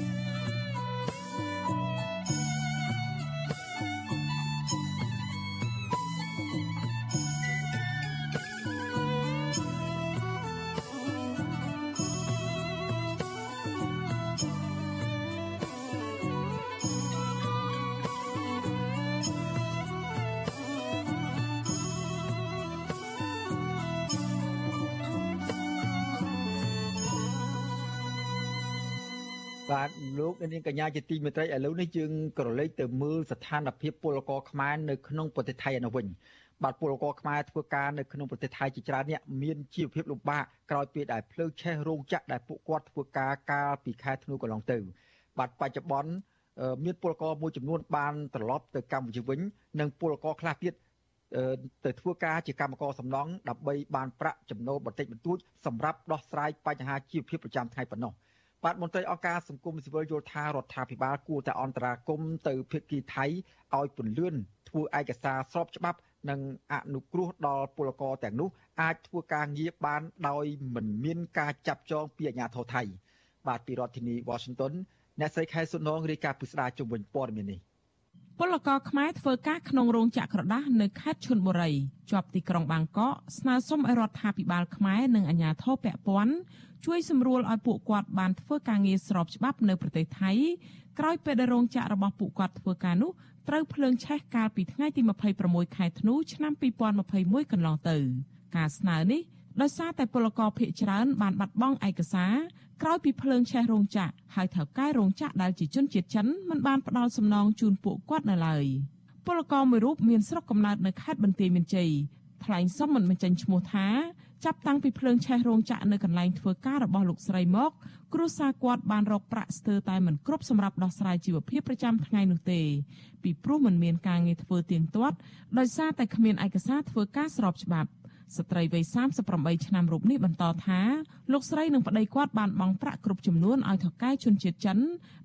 បាទលោកនាងកញ្ញាជាទីមេត្រីឥឡូវនេះយើងក៏លេចទៅមើលស្ថានភាពពលករខ្មែរនៅក្នុងប្រទេសថៃឯនោះវិញបាទពលករខ្មែរធ្វើការនៅក្នុងប្រទេសថៃជាច្រើនអ្នកមានជីវភាពលំបាកក្រោយពេលដែលភ្លើងឆេះរោងចក្រដែលពួកគាត់ធ្វើការកាលពីខែធ្នូកន្លងទៅ បាទបច្ចុប្បន្នមានពលករមួយចំនួនបានត្រឡប់ទៅកម្ពុជាវិញនិងពលករខ្លះទៀតទៅធ្វើការជាកម្មករសំណង់ដើម្បីបានប្រាក់ចំណូលបន្តិចបន្តួចសម្រាប់ដោះស្រាយបញ្ហាជីវភាពប្រចាំថ្ងៃប៉ុណ្ណោះ។ បាទមន្ត្រីអង្គការសង្គមស៊ីវិលយល់ថារដ្ឋាភិបាលគួរតែអន្តរាគមន៍ទៅភាគីថៃឲ្យពន្លឿនធ្វើឯកសារស្របច្បាប់ និងអនុគ្រោះដល់ពលករទាំងនោះអាចធ្វើការងារបានដោយមិនមានការចាប់ចងពីអាជ្ញាធរថៃបាទពីរដ្ឋធានី Washington អ្នកស្រីខែសុនងរាយការណ៍ពីស្ដារជុំវិញព័ត៌មាននេះ ពលករខ្មែរធ្វើការក្នុងរោងចក្រក្រដាសនៅខេត្តឈុនបុរីជាប់ទីក្រុងបាងកកស្នើសុំឲ្យរដ្ឋាភិបាលខ្មែរនិងអាជ្ញាធរពាក់ព័ន្ធជួយសម្រួលឲ្យពួកគាត់បានធ្វើការងារស្របច្បាប់នៅប្រទេសថៃក្រោយពេលដែលរោងចក្ររបស់ពួកគាត់ធ្វើការនោះត្រូវភ្លើងឆេះកាលពីថ្ងៃទី26ខែធ្នូឆ្នាំ2021កន្លងទៅ ការស្នើនេះ ដោយសារតែពលករភៀកច្រើនបានបាត់បង់ឯកសារក្រោយពីភ្លើងឆេះរោងចក្រហើយថៅកែរោងចក្រដែលជាជនជាតិចិនមិនបានផ្ដល់សំណងជូនពួកគាត់នៅឡើយពលករមួយរូបមានស្រុកកំណើតនៅខេត្តបន្ទាយមានជ័យថ្លែងសុំមិនបញ្ចេញឈ្មោះថាចាប់តាំងពីភ្លើងឆេះរោងចក្រនៅកន្លែងធ្វើការរបស់លោកស្រីមក គ្រួសារគាត់បានរកប្រាក់ស្ទើរតែមិនគ្រប់សម្រាប់ដោះស្រាយជីវភាពប្រចាំថ្ងៃនោះទេ ពីព្រោះមិនមានការងារធ្វើទៀងទាត់ដោយសារតែគ្មានឯកសារធ្វើការស្របច្បាប់ ស្ត្រីវ័យ38ឆ្នាំរូបនេះបន្តថាលោកស្រីនិងប្តីគាត់បានបង់ប្រាក់គ្រប់ចំនួនឲ្យថកែជនជាតិចិន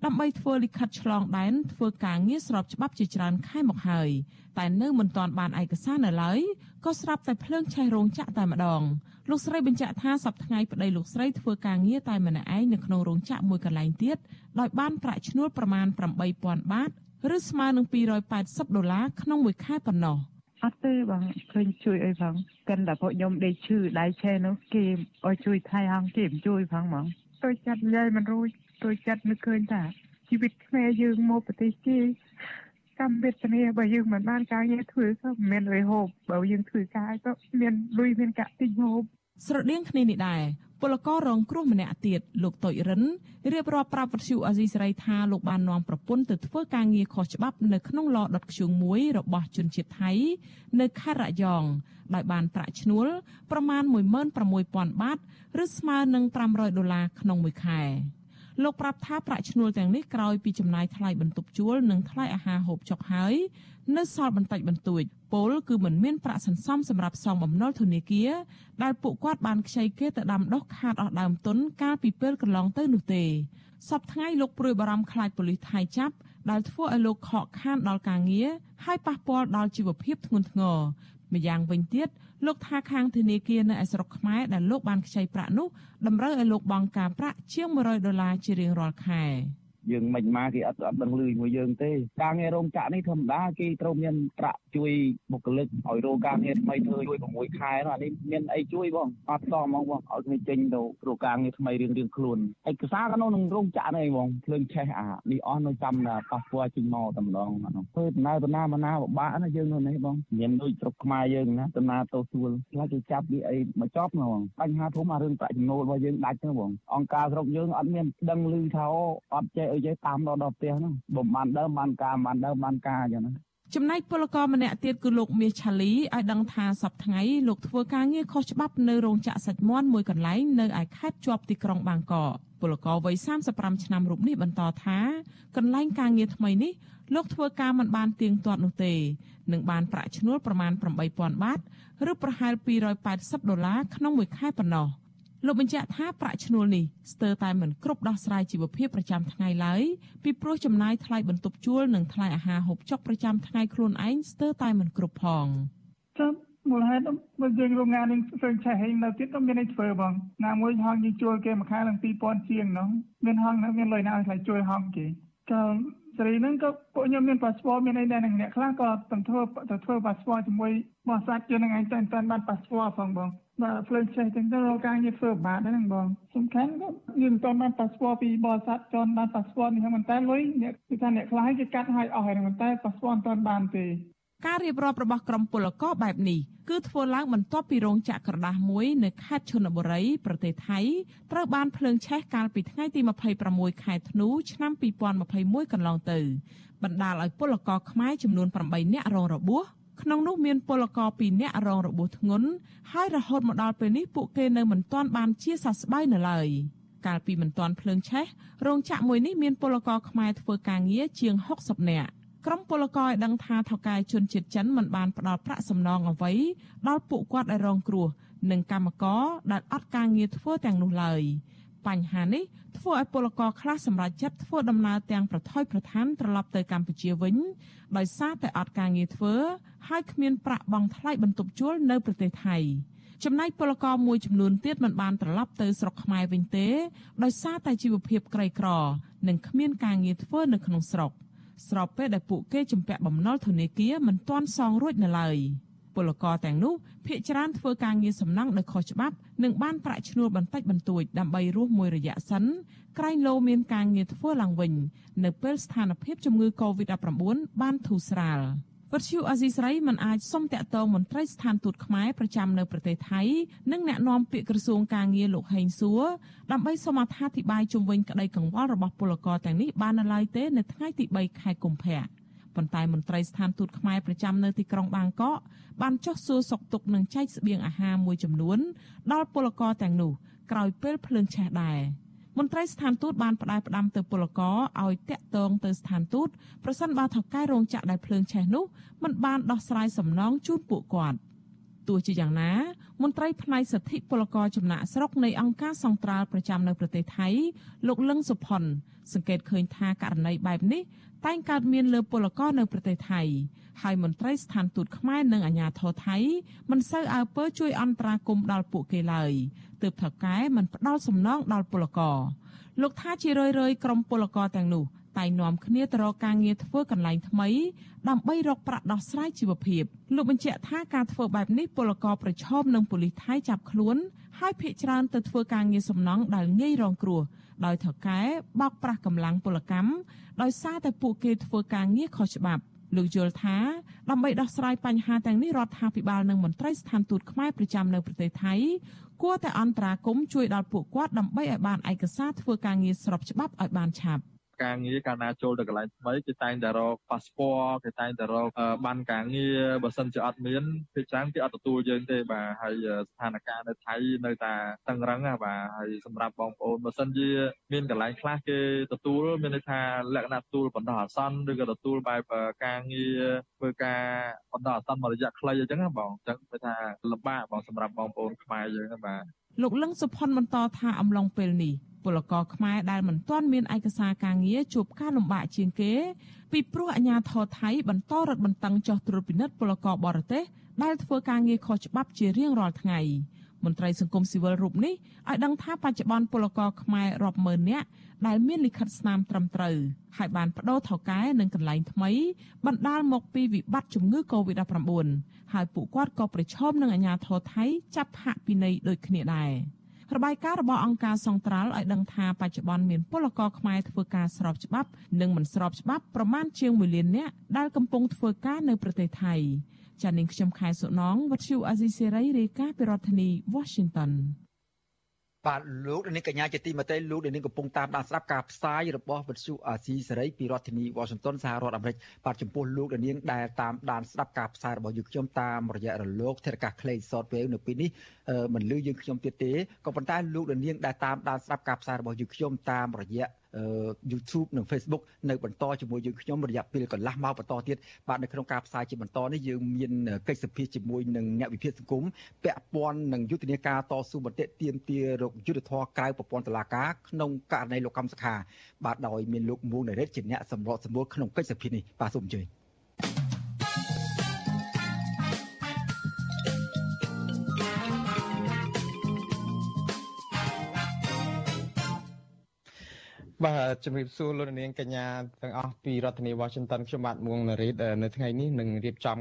ដើម្បីធ្វើលិខិតឆ្លងដែនធ្វើការងារស្របច្បាប់ជាច្រើនខែមកហើយតែនៅមិនទាន់បានឯកសារនៅឡើយក៏ស្រាប់តែភ្លើងឆេះរោងចក្រតែម្ដងលោកស្រីបញ្ជាក់ថាសប្តាហ៍ប្តីលោកស្រីធ្វើការងារតែម្នាក់ឯងនៅក្នុងរោងចក្រមួយកន្លែងទៀតដោយបានប្រាក់ឈ្នួលប្រមាណ8000បាតឬស្មើនឹង280ដុល្លារក្នុងមួយខែប៉ុណ្ណោះ។ អត់ទេបងឃើញជួយអីផងកិនតែពួកខ្ញុំដេកឈឺដៃឆេនោះគេឲ្យជួយថៃហងគេមិនជួយផងហ្មង tôi ចិត្តយាយមិនរួច tôi ចិត្តនឹកឃើញថាជីវិតខ្មែរយើងមកប្រទេសគេកម្មវេទនាបើយើងមិនបានការងារធ្វើក៏មិនមានលុយហូបបើយើងធ្វើការក៏មានលុយមានកាក់ទិញហូបស្រដៀងគ្នានេះដែរ ពលកររងគ្រោះម្នាក់ទៀតលោកតុចរិនរៀបរាប់ប្រាប់វិទ្យុអាស៊ីសេរីថាលោកបាននាំប្រពន្ធទៅធ្វើការងារខុសច្បាប់នៅក្នុងឡដុតខ្ជុងមួយរបស់ជនជាតិថៃនៅខេត្តរយ៉ងដោយបានប្រាក់ឈ្នួលប្រមាណ16000បាតឬស្មើនឹង500ដុល្លារក្នុងមួយខែ លោកប្រាប់ថាប្រាក់ឈ្នួលទាំងនេះក្រោយពីចំណាយថ្លៃបន្ទប់ជួលនិងថ្លៃអាហារហូបចុកហើយនៅសល់បន្តិចបន្តួចពលគឺមិនមានប្រាក់សន្សំសម្រាប់សងបំណុលធនាគារដែលពួកគាត់បានខ្ចីគេទៅដាំដុះខាតអស់ដើមទុនកាលពីពេលកន្លងទៅនោះទេសពថ្ងៃលោកព្រួយបារម្ភខ្លាចប៉ូលីសថៃចាប់ដែលធ្វើឲ្យលោកខកខានដល់ការងារហើយប៉ះពាល់ដល់ជីវភាពធ្ងន់ធ្ងរ ម្យ៉ាងវិញទៀតលោកថាខាងធនាគារនៅឯស្រុកខ្មែរដែលលោកបានខ្ចីប្រាក់នោះតម្រូវឲ្យលោកបង់ការប្រាក់ជាង100ដុល្លារជារៀងរាល់ខែ។ យើងមិនមកគេអត់អត់ដឹងលឺជាមួយយើងទេការងាររោងចក្រនេះធម្មតាគេត្រូវមានប្រាក់ជួយបុគ្គលិកឲ្យរោងការងារថ្មីធ្វើជួយ6ខែនោះអានេះមានអីជួយបងអត់សមហ្មងបងឲ្យគ្នាចេញទៅរោងការងារថ្មីរៀងរៀងខ្លួនឯកសារក្នុងនឹងរោងចក្រនេះបងភ្លើងឆេះអានេះអស់នៅចាំប៉ាសពតចេញមកតែម្ដងអានោះធ្វើដំណើរដំណើរមកណាពិបាកណាយើងនៅនេះបងមានដូចស្រុកខ្មែរយើងណាដំណើរទៅស្រួលខ្លាចគេចាប់វាអីមកចប់ណាបងបញ្ហាធំអារឿងប្រាក់ចំណូលរបស់យើងដាច់ទៅបងអង្គការស្រុកយើងអត់មានដឹងឮថាអត់ចេះអីចេះតាមដល់ដល់ផ្ទះហ្នឹងបំបានដើមបានការបានដើមបានការអញ្ចឹងណាចំណែកពលករម្នាក់ទៀតគឺលោកមាសឆាលីឲ្យដឹងថាសប្តាហ៍ថ្ងៃលោកធ្វើការងារខុសច្បាប់នៅរោងចក្រសាច់មាន់មួយកន្លែងនៅឯខេត្តជាប់ទីក្រុងបាងកកពលករវ័យ35ឆ្នាំរូបនេះបន្តថាកន្លែងការងារថ្មីនេះលោកធ្វើការមិនបានទៀងទាត់នោះទេនឹងបានប្រាក់ឈ្នួលប្រមាណ8000បាតឬប្រហែល280ដុល្លារក្នុងមួយខែប៉ុណ្ណោះ លោកបញ្ជាក់ថាប្រាក់ឈ្នួលនេះស្ទើរតែមិនគ្រប់ដោះស្រាយជីវភាពប្រចាំថ្ងៃឡើយពីព្រោះចំណាយថ្លៃបន្ទប់ជួលនិងថ្លៃអាហារហូបចុកប្រចាំថ្ងៃខ្លួនឯងស្ទើរតែមិនគ្រប់ផងចាំមូលហេតុបើយើងរោងងាននឹងស្វែងឆេះហើយនៅទៀតក៏មានអីធ្វើបងណាមួយហងយើងជួលគេមួយខែឡើង2000ជាងហ្នឹងមានហងនៅមានលុយណាឲ្យថ្លៃជួលហងគេក៏សេរីហ្នឹងក៏ពួកខ្ញុំមានប៉ាសពតមានអីដែរនឹងអ្នកខ្លះក៏ទៅធ្វើទៅធ្វើប៉ាសពតជាមួយបរិស័ទយើងនឹងឯងតែតែបានប៉ាសពតផងបង បាទភ្លើងចេះទាំងទៅរកការងារធ្វើបាតហ្នឹងបងសំខាន់ក៏យើងមិនបានប៉ាសពតពីបរិស័ទចន់បានប៉ាសពតនេះហ្នឹងតែលុយអ្នកគឺថាអ្នកខ្លះគេកាត់ឲ្យអស់ហើយហ្នឹងតែប៉ាសពតមិនទាន់បានទេការរៀបរាប់របស់ក្រុមពលករបែបនេះគឺធ្វើឡើងបន្ទាប់ពីរោងចក្រក្រដាសមួយនៅខេត្តឈុនបុរីប្រទេសថៃត្រូវបានភ្លើងឆេះកាលពីថ្ងៃទី26ខែធ្នូឆ្នាំ2021កន្លងទៅបណ្ដាលឲ្យពលករខ្មែរចំនួន8នាក់រងរបួស ក្នុងនោះមានពលករ2នាក់រងរបួសធ្ងន់ហើយរហូតមកដល់ពេលនេះពួកគេនៅមិនទាន់បានជាសះស្បើយនៅឡើយកាលពីមិនទាន់ភ្លើងឆេះរោងចក្រមួយនេះមានពលករខ្មែរធ្វើការងារជាង60នាក់ក្រុមពលករឲ្យដឹងថាថៅកែជនជាតិចិនមិនបានផ្ដល់ប្រាក់សំណងអ្វីដល់ពួកគាត់ឲ្យរងគ្រោះនិងកម្មករដែលអត់ការងារធ្វើទាំងនោះឡើយ បញ្ហានេះធ្វើឲ្យពលករខ្លះសម្រេចចិត្តធ្វើដំណើរទាំងប្រថុយប្រឋានត្រឡប់ទៅកម្ពុជាវិញដោយសារតែអត់ការងារធ្វើហើយគ្មានប្រាក់បង់ថ្លៃបន្ទប់ជួលនៅប្រទេសថៃចំណែកពលករមួយចំនួនទៀតមិនបានត្រឡប់ទៅស្រុកខ្មែរវិញទេដោយសារតែជីវភាពក្រីក្រ និងគ្មានការងារធ្វើនៅក្នុងស្រុកស្របពេលដែលពួកគេជំពាក់បំណុលធនាគារមិនទាន់សងរួចនៅឡើយ ពលករទាំងនោះភ ieck ច្រើនធ្វើការងារសំណង់ដោយខុសច្បាប់និងបានប្រាក់ឈ្នួលបន្តិចបន្តួចដើម្បីរស់មួយរយៈសិនក្រែងលោមានការងារធ្វើឡើងវិញ នៅពេលស្ថានភាពជំងឺ Covid-19 បានធូរស្រាលវត្តឈូអាស៊ីស្រីមិនអាចសុំតាក់ទងមន្ត្រីស្ថានទូតខ្មែរប្រចាំនៅប្រទេសថៃនិងអ្នកនាំពាក្យក្រសួងការងារលោកហេងសួរដើម្បីសូមអត្ថាធិប្បាយជុំវិញក្តីកង្វល់របស់ពលករទាំងនេះបាននៅឡើយទេនៅថ្ងៃទី3ខែកុម្ភៈ ប៉ុន្តែមន្ត្រីស្ថានទូតខ្មែរប្រចាំនៅទីក្រុងបាងកកបានចុះសួរសុខទុក្ខនិងចែកស្បៀងអាហារមួយចំនួន ដល់ពលករទាំងនោះក្រោយពេលភ្លើងឆេះដែរមន្ត្រីស្ថានទូតបានផ្ដាយផ្ដាំទៅពលករឲ្យតាក់ទងទៅស្ថានទូតប្រសិនបើថៅកែរោងចក្រដែលភ្លើងឆេះនោះមិនបានដោះស្រាយសំណងជូនពួកគាត់ ទោះជាយ៉ាងណា មន្ត្រីផ្នែកសិទ្ធិពលករចំណាក់ស្រុកនៃអង្គការសង្ត្រាល់ប្រចាំនៅប្រទេសថៃលោកលឹងសុផុន សង្កេតឃើញថាករណីបែបនេះតែងកើតមានលើពលករនៅប្រទេសថៃហើយមន្ត្រីស្ថានទូតខ្មែរនិងអាជ្ញាធរថៃមិនសូវអើពើជួយអន្តរាគមន៍ដល់ពួកគេឡើយទើបថៅកែមិនផ្ដល់សំណងដល់ពលករលោកថាជារឿយៗក្រុមពលករទាំងនោះ តែនាំគ្នាទៅរកការងារធ្វើកន្លែងថ្មីដើម្បីរកប្រាក់ដោះស្រាយជីវភាពលោកបញ្ជាក់ថាការធ្វើបែបនេះពលករប្រឈមនឹងប៉ូលីសថៃចាប់ខ្លួនហើយភ ieck ច្រើនទៅធ្វើការងារសំណង់ដែលងាយរងគ្រោះដោយថៅកែបោកប្រាស់កម្លាំងពលកម្មដោយសារតែពួកគេធ្វើការងារខុសច្បាប់លោកយល់ថាដើម្បីដោះស្រាយបញ្ហាទាំងនេះរដ្ឋាភិបាលនិងមន្ត្រីស្ថានទូតខ្មែរប្រចាំនៅប្រទេសថៃគួរតែអន្តរាគមន៍ជួយដល់ពួកគាត់ដើម្បីឲ្យបានឯកសារធ្វើការងារស្របច្បាប់ឲ្យបានឆាប់ ការងារកាលណាចូលទៅកន្លែងថ្មីគេតែងតែរកប៉ាសពតគេតែងតែរកបានការងារបើសិនជាអត់មានភាគច្រើនគេអត់ទទួលយើងទេបាទហើយស្ថានភាពនៅថៃនៅតែតឹងរឹងបាទហើយសម្រាប់បងប្អូនបើសិនជាមានកន្លែងខ្លះគេទទួលមានន័យថាលក្ខណៈទទួលបណ្ដោះអាសន្នឬក៏ទទួលបែបការងារធ្វើការបណ្ដោះអាសន្នមួយរយៈខ្លីអញ្ចឹងបងអញ្ចឹងគឺថាលំបាកបងសម្រាប់បងប្អូនខ្មែរយើងបាទ លោកលឹងសុផុនបន្តថាអំឡុងពេលនេះពលករខ្មែរដែលមិនទាន់មានឯកសារការងារជួបការលំបាកជាងគេ ពីព្រោះអាជ្ញាធរថៃបន្តរឹតបន្តឹងចោះត្រួតពិនិត្យពលករបរទេសដែលធ្វើការងារខុសច្បាប់ជារៀងរាល់ថ្ងៃ មន្ត្រីសង្គមស៊ីវិលរូបនេះឲ្យដឹងថាបច្ចុប្បន្នពលករខ្មែររាប់ម៉ឺននាក់ដែលមានលិខិតស្នាមត្រឹមត្រូវហើយបានបដូរថៅកែនឹងកន្លែងថ្មីបណ្ដាលមកពីវិបត្តិជំងឺ Covid-19 ហើយពួកគាត់ក៏ប្រឈមនឹងអាជ្ញាធរថៃចាប់ហាក់ពិន័យដូចគ្នាដែររបាយការណ៍របស់អង្គការសង្ត្រាល់ឲ្យដឹងថាបច្ចុប្បន្នមានពលករខ្មែរធ្វើការស្របច្បាប់ និងមិនស្របច្បាប់ប្រមាណជាង1លាននាក់ដែលកំពុងធ្វើការនៅប្រទេសថៃ ចា៎នាងខ្ញុំខែសុណងវັດឈូអាស៊ីសេរីរាយការណ៍ពីរដ្ឋធានី Washington បាទលោកនាងកញ្ញាជាទីមេត្រីលោកនាងកំពុងតាមដានស្ដាប់ការផ្សាយរបស់វិទ្យុអាស៊ីសេរីពីរដ្ឋធានី Washington សហរដ្ឋអាមេរិកបាទចំពោះលោកនាងដែលតាមដានស្ដាប់ការផ្សាយរបស់យើងខ្ញុំតាមរយៈរលកធាតុអាកាសខ្លី Shortwave នៅពេលនេះមិនលឺយើងខ្ញុំទៀតទេក៏ប៉ុន្តែលោកនាងដែលតាមដានស្ដាប់ការផ្សាយរបស់យើងខ្ញុំតាមរយៈ YouTube និង Facebook នៅបន្តជាមួយយើងខ្ញុំរយៈពេលកន្លះម៉ោងបន្តទៀតបាទនៅក្នុងការផ្សាយជាបន្តនេះយើងមានកិច្ចសភាជាមួយនឹងអ្នកវិភាគសង្គមពាក់ព័ន្ធនឹងយុទ្ធនាការតស៊ូមតិទាមទាររកយុទ្ធធរក្រៅប្រព័ន្ធតុលាការក្នុងករណីលោកកម្មសខាបាទដោយមានលោកមួងនរិទ្ធជាអ្នកសម្របសម្រួលក្នុងកិច្ចសភានេះបាទសូមអញ្ជើញ បាទជំរាបសួរលោកនាងកញ្ញាទាំងអស់ពីរដ្ឋធានី Washington ខ្ញុំបាទមួងនារីតនៅថ្ងៃនេះនឹងរៀបចំ